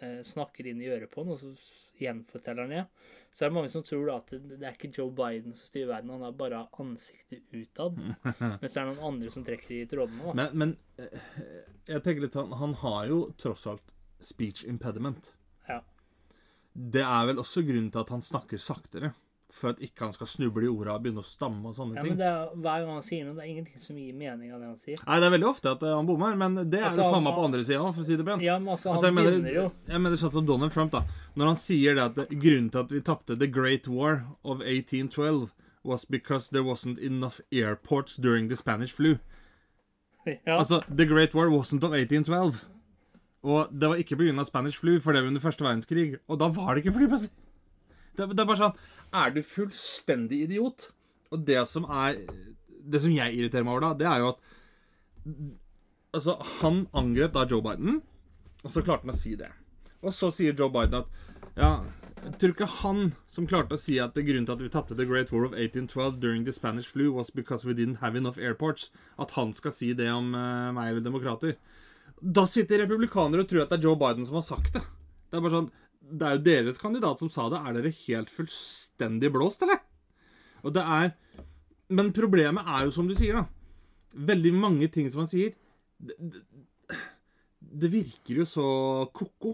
eh, snakker inn i øret på han, og så gjenforteller han det. Så er det mange som tror da at det, det er ikke Joe Biden som styrer verden, han har bare ansiktet utad. Mens det er noen andre som trekker i trådene. da. Men, men eh, jeg tenker litt han, Han har jo tross alt speech impediment. Ja. Det er vel også grunnen til at han snakker saktere. For at ikke han skal snuble i orda og begynne å stamme og sånne Ja, ting. men det er, Hver gang han sier noe, det er ingenting som gir mening av det han sier. Nei, det er veldig ofte at eh, han bommer, men det er Altså, det faen meg på andre sida for å si det pent. Ja, men altså, han Altså, jeg mener- begynner jo Jeg mener sånn som Donald Trump, da. Når han sier det at grunnen til at vi tapte The Great War of 1812 was because there wasn't enough airports during the Spanish flu. ja. Altså, The Great War wasn't of 1812. Og det var ikke pga. Spanish flu, for det var under første verdenskrig. Og da var det ikke flyplasser. Det, det er bare sånn Er du fullstendig idiot? Og det som er Det som jeg irriterer meg over, da, det er jo at Altså, han angrep da Joe Biden, og så klarte han å si det. Og så sier Joe Biden at Ja, jeg tror ikke han som klarte å si at det grunnen til at vi tapte The Great War of 1812 during the Spanish flu was because we didn't have enough airports, at han skal si det om uh, meg eller demokrater. Da sitter republikanere og tror at det er Joe Biden som har sagt det. Det er bare sånn Det er jo deres kandidat som sa det. Er dere helt fullstendig blåst, eller? Og det er Men problemet er jo, som du sier, da Veldig mange ting som han sier Det, det, det virker jo så ko-ko.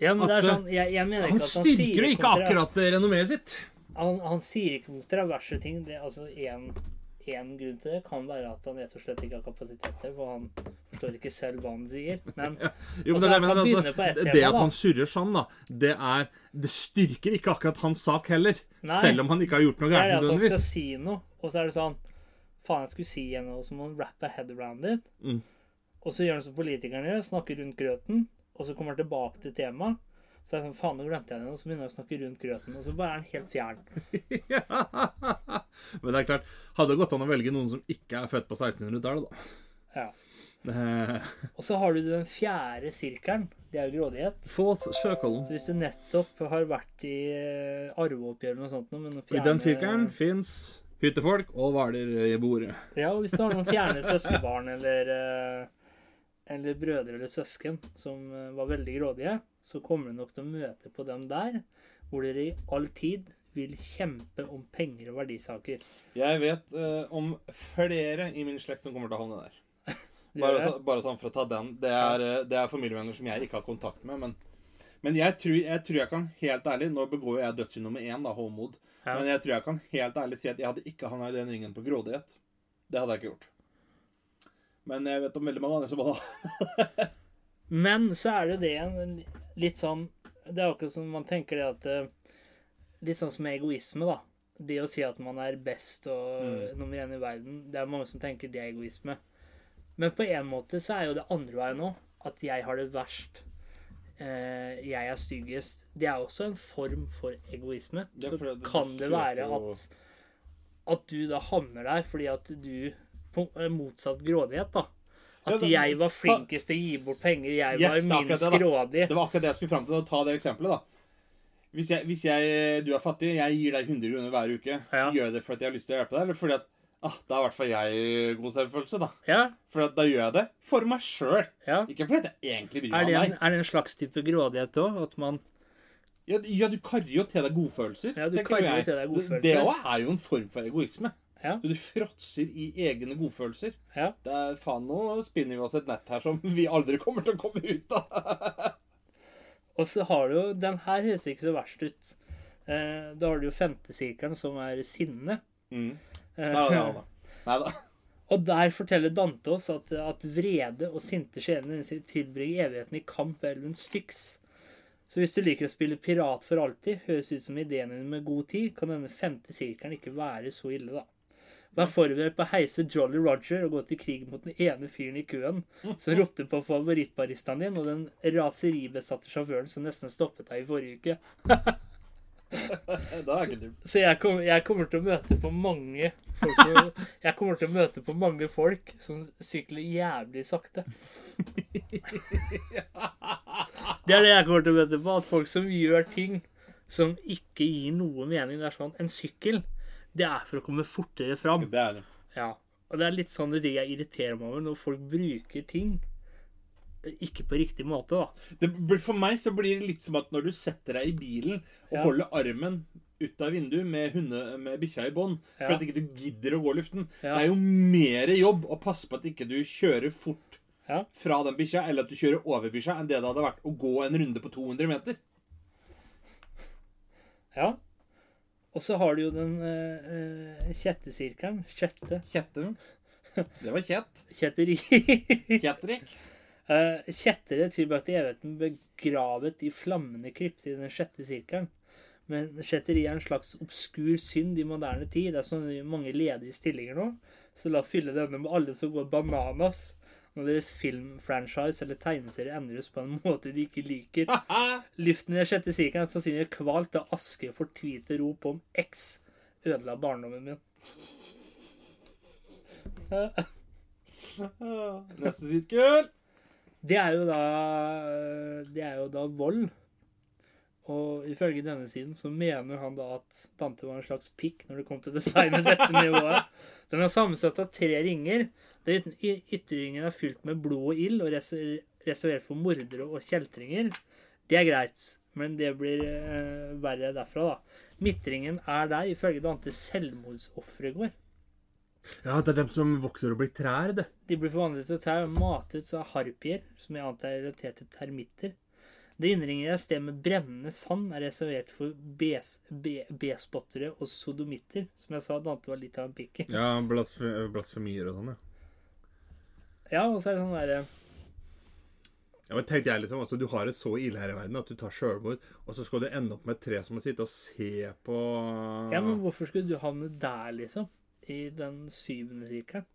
ja, men det er sånn Jeg, jeg mener Han ikke at han styrker jo ikke akkurat eh, renommeet sitt. han, han sier ikke kontroverse ting. Det er altså en, en grunn til det kan være at han rett og slett ikke har kapasitet til for han forstår ikke selv hva han sier. Men Jo, men det, er mener, altså, tema, det at han surrer sånn, da, det er Det styrker ikke akkurat hans sak heller. Nei. Selv om han ikke har gjort noe gærent at han skal si noe, og så er det sånn Faen, jeg skulle si noe, så må han rappe head around it. Mm. Og så gjør han som politikerne gjør, snakker rundt grøten, og så kommer han tilbake til temaet. Så er det sånn, faen, nå glemte jeg det, og så begynner jeg å snakke rundt grøten, og så bare er den helt fjern. Men det er klart, hadde det gått an å velge noen som ikke er født på 1600-tallet, da. Ja. Eh, Og så har du den fjerde sirkelen. Det er jo grådighet. Fourth circle. Så hvis du nettopp har vært i eh, arveoppgjør eller noe sånt noe, men noen I den sirkelen fins hyttefolk og hvaler i bordet. Ja, og hvis du har noen fjerne søskenbarn eller eh, eller brødre eller søsken som eh, var veldig grådige, så kommer du nok til å møte på dem der, hvor dere i all tid vil kjempe om penger og verdisaker. Jeg vet eh, om flere i min slekt som kommer til å havne der. Bare, så, bare sånn for å ta den. Det er, eh, det er familievenner som jeg ikke har kontakt med. Men, men jeg, tror, jeg tror jeg kan helt ærlig Nå begår jeg dødssynd nummer én, da, Håmod. Ja. Men jeg tror jeg kan helt ærlig si at jeg hadde ikke havna i den ringen på grådighet. Det hadde jeg ikke gjort. Men jeg vet om veldig mange andre som hadde Men så er det det en litt sånn Det er akkurat som man tenker det at eh, Litt sånn som egoisme, da. Det å si at man er best og nummer én i verden. Det er mange som tenker det er egoisme. Men på en måte så er jo det andre veien nå. At jeg har det verst. Eh, jeg er styggest. Det er også en form for egoisme. Så kan det være at At du da havner der fordi at du Motsatt grådighet, da. At jeg var flinkest til å gi bort penger. Jeg Yes, var minst det, grådig. Det var akkurat det jeg skulle fram til. å Ta det eksempelet, da. Hvis, jeg, hvis jeg, du er fattig, jeg gir deg 100 kroner hver uke. Ja. Gjør det fordi jeg har lyst til å hjelpe deg, eller fordi at ah, da er i hvert fall jeg god selvfølelse, da. Ja, For da gjør jeg det for meg sjøl. ja. Ikke fordi jeg egentlig bryr meg det, om deg. er det en slags type grådighet òg? At man Ja, ja, du karrer jo til deg godfølelser. Ja, du karrer jo til deg godfølelser. Det òg er jo en form for egoisme. Ja. Du fråtser i egne godfølelser. Ja. Det er faen nå spinner vi oss et nett her som vi aldri kommer til å komme ut av. Og så har du jo Den her høres ikke så verst ut. Eh, da har du jo femtesirkelen, som er sinne. Mm. Eh, Nei da. Nei da. og der forteller Dante oss at, at vrede og sinte sjelene tilbringer evigheten i kamp ved elven Styx. Så hvis du liker å spille pirat for alltid, høres ut som ideen din med god tid, kan denne femte sirkelen ikke være så ille, da. Vær forberedt på å heise Jolly Roger og gå til krig mot den ene fyren i køen som ropte på favorittbaristaen din, og den raseribesatte sjåføren som nesten stoppet deg i forrige uke. Du. Så jeg, kom, jeg kommer til å møte på mange folk som, Jeg kommer til å møte på mange folk som sykler jævlig sakte. Det er det jeg kommer til å møte på. At folk som gjør ting som ikke gir noe mening. Det er sånn En sykkel, det er for å komme fortere fram. Det er det. Ja. Og det er litt sånn det jeg irriterer meg over, når folk bruker ting ikke på riktig måte, da. det. blir- For meg så blir det litt som at når du setter deg i bilen og Ja. holder armen ut av vinduet med, hunde, med bikkja i bånd for Ja. at ikke du gidder å gå luften. Ja. Det er jo mer jobb å passe på at ikke du kjører fort fra den bikkja, eller at du kjører over bikkja, enn det det hadde vært å gå en runde på 200 meter. ja. Og så har du jo den uh, kjettesirkelen. Kjette. Kjette. Det var kjett. Kjetteri. Kjetterik. Uh, Kjettere tilbrakte evigheten begravet i flammende krypt i den sjette sirkelen. Men kjetteri er en slags obskur synd i moderne tid. Det er så mange ledige stillinger nå. Så la fylle denne med alle som går bananas. Når deres filmfranchise eller tegneserie endres på en måte de ikke liker. Luften i den sjette sirkelen er sannsynligvis kvalt av aske fortvilte rop om X ødela barndommen min. Neste sirkel. Det er jo da Det er jo da vold. Og ifølge denne siden så mener han da at Dante var en slags pikk når det kom til designet dette nivået. Den er sammensatt av tre ringer. Der ytringen ytterringen er fylt med blod og ild og reser- reservert for mordere og kjeltringer. Det er greit, men det blir eh, verre derfra, da. Midtringen er der ifølge Dante selvmordsofre går. Ja, det er dem som vokser og blir trær, det. De blir forvandlet til trær og matet av harpier, som jeg antar er relatert til termitter. Det innringer et sted med brennende sand er reservert for bes- be- B-spottere og sodomitter. Som jeg sa, Dante var litt av en pikk. Ja, blasfemier og sånn, ja. Ja, og så er det sånn derre Ja, men tenkte jeg liksom, altså Du har det så ille her i verden at du tar sjølmord, og så skal du ende opp med et tre som må sitte og se på Ja, men hvorfor skulle du havne der, liksom? I den syvende sirkelen?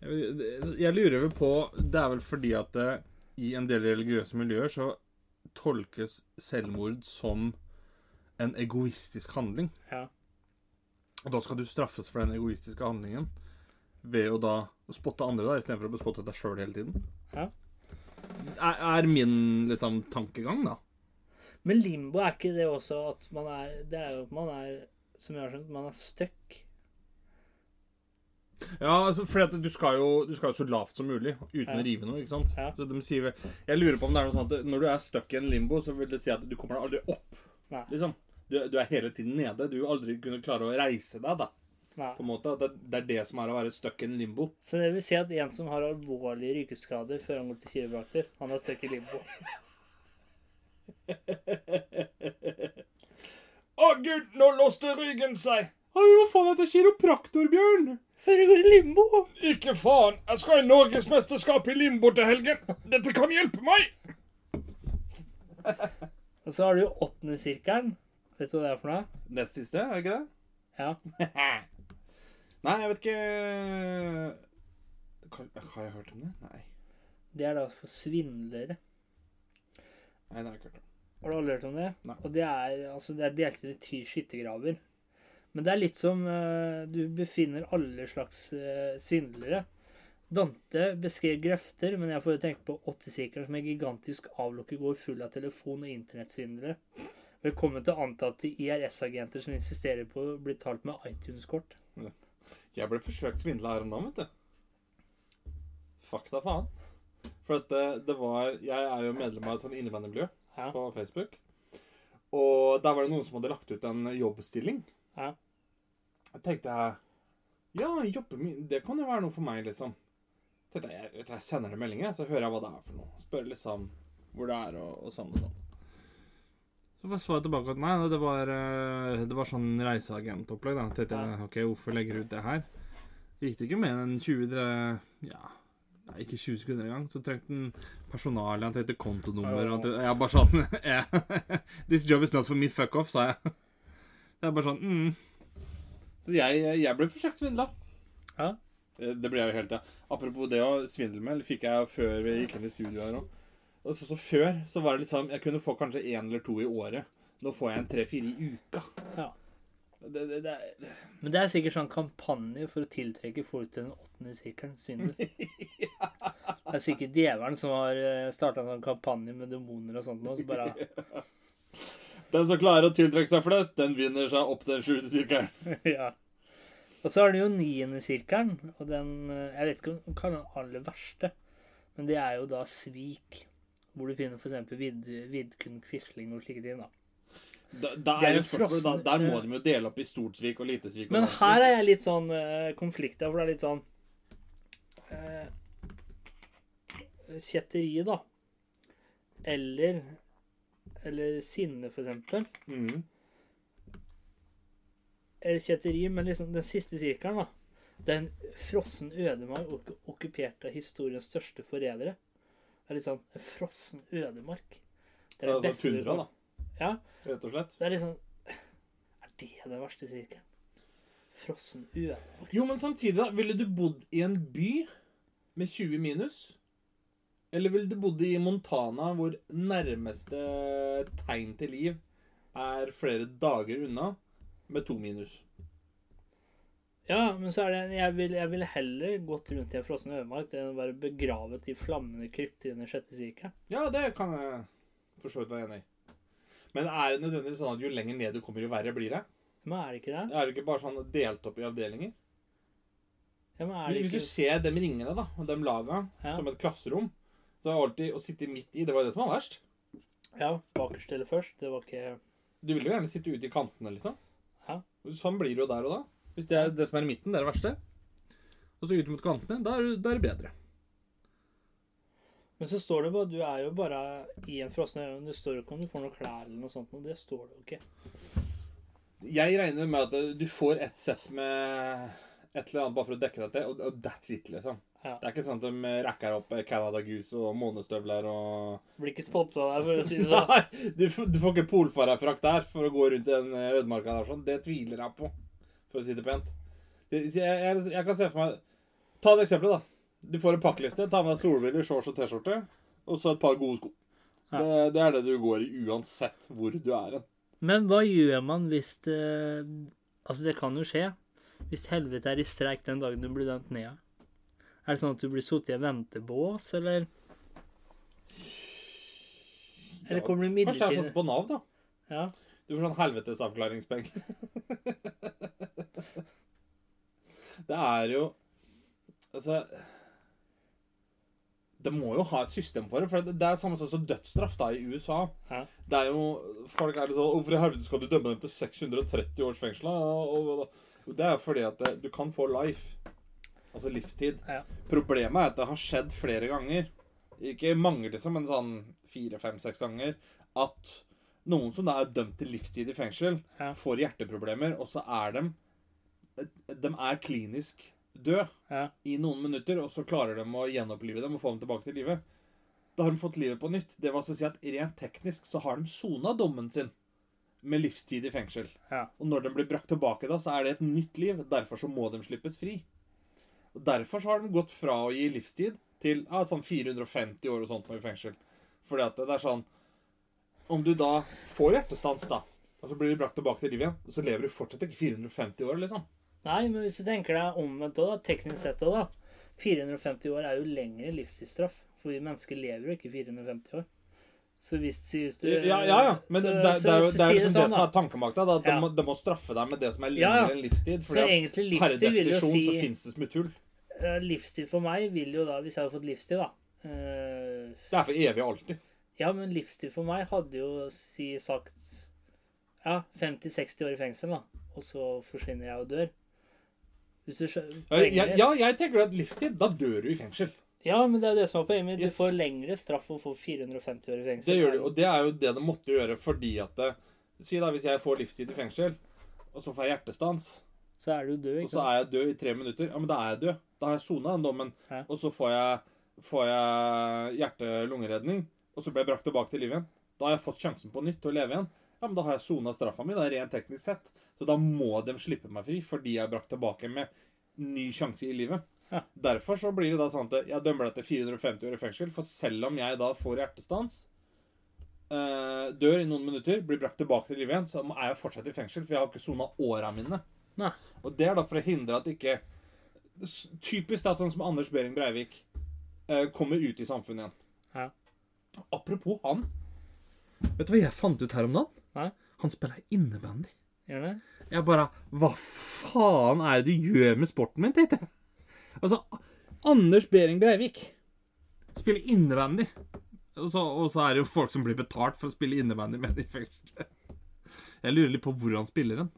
Jeg, jeg lurer vel på Det er vel fordi at det, i en del religiøse miljøer så tolkes selvmord som en egoistisk handling. Ja. Og da skal du straffes for den egoistiske handlingen ved å da spotte andre, da, istedenfor å spotte deg sjøl hele tiden. Ja. Er, er min liksom tankegang, da. Men limbo er ikke det også at man er Det er jo at man er, som jeg har skjønt, man er stuck. Ja, altså, at du skal, jo, du skal jo så lavt som mulig, uten Ja. å rive noe. ikke sant? Ja. Så de sier, jeg lurer på om det er noe sånn at når du er stuck i en limbo, så vil det si at du kommer deg aldri opp. Nei. liksom. Du, du er hele tiden nede. Du vil aldri kunne klare å reise deg, da. Nei. på en måte. Det, det er det som er å være stuck in limbo. Så det vil si at en som har alvorlige rykeskader før han går til kiropraktor, han er stuck i limbo. Å gud, nå låste ryggen seg! Oi, hva faen til kiropraktor, Bjørn? Før du går i limbo! Ikke faen! Jeg skal i norgesmesterskap i limbo til helgen. Dette kan hjelpe meg! Og så har du jo åttendesirkelen. Vet du hva det er for noe? Nest siste, er det ikke det? Ja. Nei, jeg vet ikke Har jeg hørt om det? Nei. Det er da for svindlere. Nei, det har jeg ikke hørt om. Har du aldri hørt om det? Nei. Og det er, altså, det er delt inn i ty skyttergraver. Men det er litt som uh, du befinner alle slags uh, svindlere. Dante beskrev grøfter, men jeg får jo tenke på 80-sirkelen som en gigantisk avlukke går full av telefon- og internettsvindlere. Velkommen til antatte IRS-agenter som insisterer på å bli talt med iTunes-kort. Jeg ble forsøkt svindla her om dagen, vet du. Fuck da faen. For at det, det var Jeg er jo medlem av et sånt innebandymiljø Ja. på Facebook. Og der var det noen som hadde lagt ut en jobbstilling. Ja. Jeg tenkte jeg Ja, jobbe Det kan jo være noe for meg, liksom. Tenkte jeg, vet jeg sender det melding, så hører jeg hva det er for noe. Spør liksom hvor det er, og, og sånn og sånn. Så var svaret tilbake at nei, det var, eh, det var sånn reiseagentopplegg. da. Tenkte jeg, ok, hvorfor legger du ut det her? Gikk det ikke mer enn 20 Ja, ikke 20 sekunder engang. Så trengte han personale, han trengte kontonummer. Og jeg bare sånn yeah. This job is not for me, fuck off, sa jeg. Det er bare sånn mm. Så jeg, jeg ble forsøkt svindla. Ja. Eh, Det ble jeg jo helt, ja. Apropos det å svindle med, fikk jeg før vi gikk inn i studio her òg. Og så, så før så var det liksom Jeg kunne få kanskje én eller to i året. Nå får jeg en tre-fire i uka. Ja. Det, det, det, er... Men det er sikkert sånn kampanje for å tiltrekke folk til den åttende sirkelen. Svindel. Det er sikkert djevelen som har starta en sånn kampanje med demoner og sånt nå. Så bare Den som klarer å tiltrekke seg flest, den vinner seg opp den sjuende sirkelen. Ja. Og så har du jo niende sirkelen, og den eh, Jeg vet ikke om den kan den aller verste, men det er jo da svik. Hvor du finner f.eks. Vid, Vidkun Quisling og slike ting. da. Da, da er jo da, der må de jo dele opp i stort svik og lite svik. og Men her er jeg litt sånn uh, konflikta, for det er litt sånn uh, Kjetteri, da. Eller Eller sinne, for eksempel. Mhm. Eller kjetteri, men liksom den siste sirkelen, da. Er frossen ødemark okkuperte historiens største forrædere. Det er litt sånn en frossen ødemark. Det er det Altså beste du tundra, da. Ja. Rett og slett. Det er litt sånn Er det den verste sirkelen? Frossen ødemark? Jo, men samtidig, da. Ville du bodd i en by med 20 minus? Eller ville du bodd i Montana, hvor nærmeste tegn til liv er flere dager unna, med to minus? Ja, men så er det Jeg ville vil heller gått rundt i en frossen ødemark enn å være begravet i flammende krypt i den sjette sirkelen. Ja, det kan jeg for så vidt være enig i. Men er det nødvendigvis sånn at jo lenger ned du kommer, jo verre blir det? Men er det ikke det? Er det ikke bare sånn delt opp i avdelinger? Ja, men er det Hvis du ser dem ringene, da, og dem laga, Ja. som et klasserom, så er alltid å sitte midt i Det var jo det som var verst. Ja, bakerst eller først. Det var ikke Du vil jo gjerne sitte ute i kantene, liksom. Ja. Sånn blir det jo der og da. Hvis det er det som er i midten, det er det verste. Og så ut mot kantene, da er, det- da er det bedre. Men så står det bare Du er jo bare i en frossen øyne. Det står jo ikke om du får noen klær eller noe sånt. Og det står det jo ikke. Jeg regner med at du får ett sett med et eller annet bare for å dekke deg til, og, that's it, liksom. Ja. Det er ikke sånn at de rekker opp Canada Goose og månestøvler og Blir ikke sponsa der, for å si det sånn. Nei, du, får- du får ikke polfarerfrakt der for å gå rundt i den ødemarka der sånn. Det tviler jeg på, for å si det pent. Jeg, jeg, jeg kan se for meg Ta et eksempel, da. Du får en pakkeliste. Ta med deg solbriller, shorts og T-skjorte. Og så et par gode sko. Ja. Det, det er det du går i uansett hvor du er hen. Men hva gjør man hvis det Altså, det kan jo skje. Hvis helvete er i streik den dagen du blir dømt ned? Er det sånn at du blir sittet i en ventebås, eller? Eller kommer du Kanskje det er sånn på Nav, da. Ja. Du får sånn helvetesavklaringspenger. det er jo Altså Det må jo ha et system for det. For det er samme sånn som dødsstraff da i USA. Hæ? Det er jo Folk er litt sånn Hvorfor i helvete skal du dømme dem til 630 års fengsel? da?» Og, og, det er fordi at det, du kan få life. Altså livstid. Ja. Problemet er at det har skjedd flere ganger. Ikke mange, liksom, men sånn fire, fem, seks ganger. At noen som da er dømt til livstid i fengsel, Ja. får hjerteproblemer, og så er de De er klinisk døde Ja. i noen minutter, og så klarer de å gjenopplive dem og få dem tilbake til live. Da har de fått livet på nytt. Det var så å si at rent teknisk så har de sona dommen sin med livstid i fengsel. Ja. Og når de blir brakt tilbake da, så er det et nytt liv. Derfor så må de slippes fri. Og Derfor så har de gått fra å gi livstid til ja, sånn 450 år og sånt nå i fengsel. Fordi at det er sånn Om du da får hjertestans, da, og så blir du brakt tilbake til livet igjen, og så lever du fortsatt ikke 450 år, liksom. Nei, men hvis du tenker deg omvendt òg, teknisk sett òg, da. 450 år er jo lengre livstidsstraff. For vi mennesker lever jo ikke 450 år. Så hvis, hvis du Ja, ja, ja. men så- det, det, det er jo det, er si liksom det, sånn, som er tanken bak det. At Ja. de, må, de må straffe deg med det som er lengre ja. enn livstid. Så Fordi at egentlig per livstid jo definisjon så si fins det smutthull. Livstid for meg vil jo da, hvis jeg hadde fått livstid, da uh, Det er for evig og alltid. Ja, men livstid for meg hadde jo si sagt Ja, 50-60 år i fengsel, da. Og så forsvinner jeg og dør. Ja, ja, jeg tenker at livstid, da dør du i fengsel. Ja, men det er det som er poenget mitt. Yes. Du får lengre straff og får 450 år i fengsel. Det gjør du, og det er jo det det måtte gjøre fordi at det, Si da hvis jeg får livstid i fengsel, og så får jeg hjertestans, Så er du død, ikke? og så er jeg død i tre minutter, ja, men da er jeg død. Da har jeg sona den dommen. Hæ? Og så får jeg, får jeg hjerte-lungeredning, og så blir jeg brakt tilbake til livet igjen. Da har jeg fått sjansen på nytt til å leve igjen. Ja, men da har jeg sona straffa mi, da, rent teknisk sett. Så da må de slippe meg fri, fordi jeg er brakt tilbake med ny sjanse i livet. Ja. Derfor så blir det da sånn at jeg dømmer deg til 450 år i fengsel, for selv om jeg da får hjertestans, øh, dør i noen minutter, blir brakt tilbake til livet igjen, så er jeg fortsatt i fengsel, for jeg har ikke sona åra mine. Nei. Og det er da for å hindre at ikke Typisk da, sånn som Anders Behring Breivik øh, kommer ut i samfunnet igjen. Ja. Apropos han. Vet du hva jeg fant ut her om dagen? Han spiller innebandy. Gjør det? Jeg bare Hva faen er det du gjør med sporten min, tenkte jeg. Altså, Anders Behring Breivik spiller innebandy. Og så, og så er det jo folk som blir betalt for å spille innebandy med i fengselet. Jeg lurer litt på hvor han spiller den.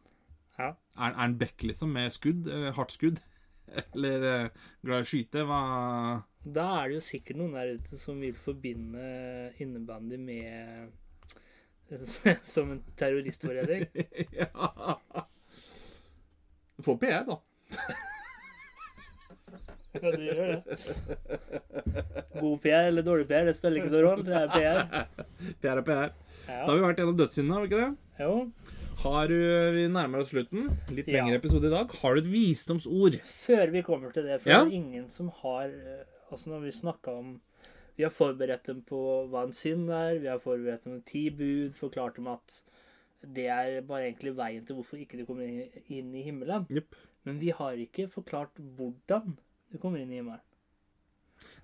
Ja. Er, er han back, liksom, med skudd? eh, Hardt skudd? Eller eh, glad i å skyte? Hva Da er det jo sikkert noen der ute som vil forbinde innebandy med Som en terroristforræder. Ja Du får PR, da. Ja, du gjør det. God PR eller dårlig PR, det spiller ikke noen rolle. Det er PR. PR er PR. Da har vi vært gjennom dødssyndene, har vi ikke det? Jo. Har du, Vi nærmer oss slutten. Litt Ja. lengre episode i dag. Har du et visdomsord? Før vi kommer til det, for Ja. det er ingen som har eh, Altså, når vi snakka om Vi har forberedt dem på hva en synd er, vi har forberedt dem på ti bud, forklart dem at det er bare egentlig veien til hvorfor ikke du kommer inn- i himmelen. Yep. Men vi har ikke forklart hvordan du kommer inn i himmelen.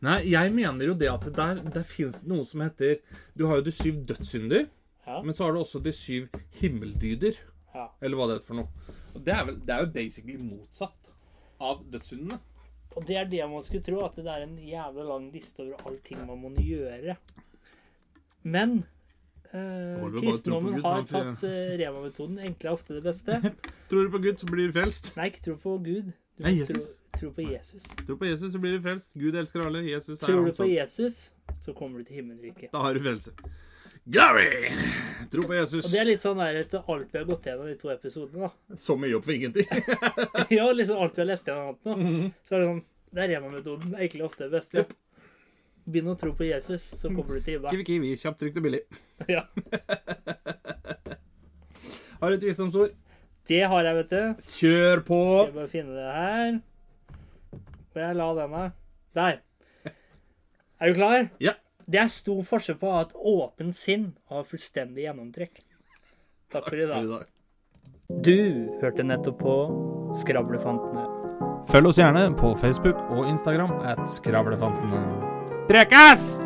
Nei, jeg mener jo det at der, der fins noe som heter Du har jo de syv dødssynder, Ja. men så har du også de syv himmeldyder. ja. Eller hva det heter for noe. Og det er, vel, det er jo basically motsatt av dødssyndene. Og det er det man skulle tro, at det er en jævla lang liste over allting man må gjøre. Men eh, kristendommen tro Gud, har tatt eh, Rema-metoden. Enkle er ofte det beste. Tror du på Gud, så blir du frelst. Nei, ikke tro på Gud. Du Nei, tro, tro på Jesus. Tror på Jesus, så blir du frelst. Gud elsker alle. Jesus er Tror du på Jesus, så kommer du til himmelriket. Da har du frelse. Glory! Tro på Jesus. Og det er litt sånn der etter alt vi har gått gjennom de to episodene, da. Så mye opp for ingenting. ja, liksom alt vi har lest gjennom nå. -hmm. Så er det sånn Det er er egentlig ofte det beste. Begynn å tro på Jesus, så kommer du til himmelen. Kiwi Kiwi, kjapt, trygt og billig. Ja. Har du et visdomsord? Det har jeg, vet du. Kjør på! Skal jeg bare finne det her. Hvor jeg la den her. Der. Er du klar? Ja. Det er stor forskjell på å ha et åpent sinn og ha fullstendig gjennomtrekk. Takk for i For i dag. dag. Du hørte nettopp på Skravlefantene. Følg oss gjerne på Facebook og Instagram at Skravlefantene. Prekas!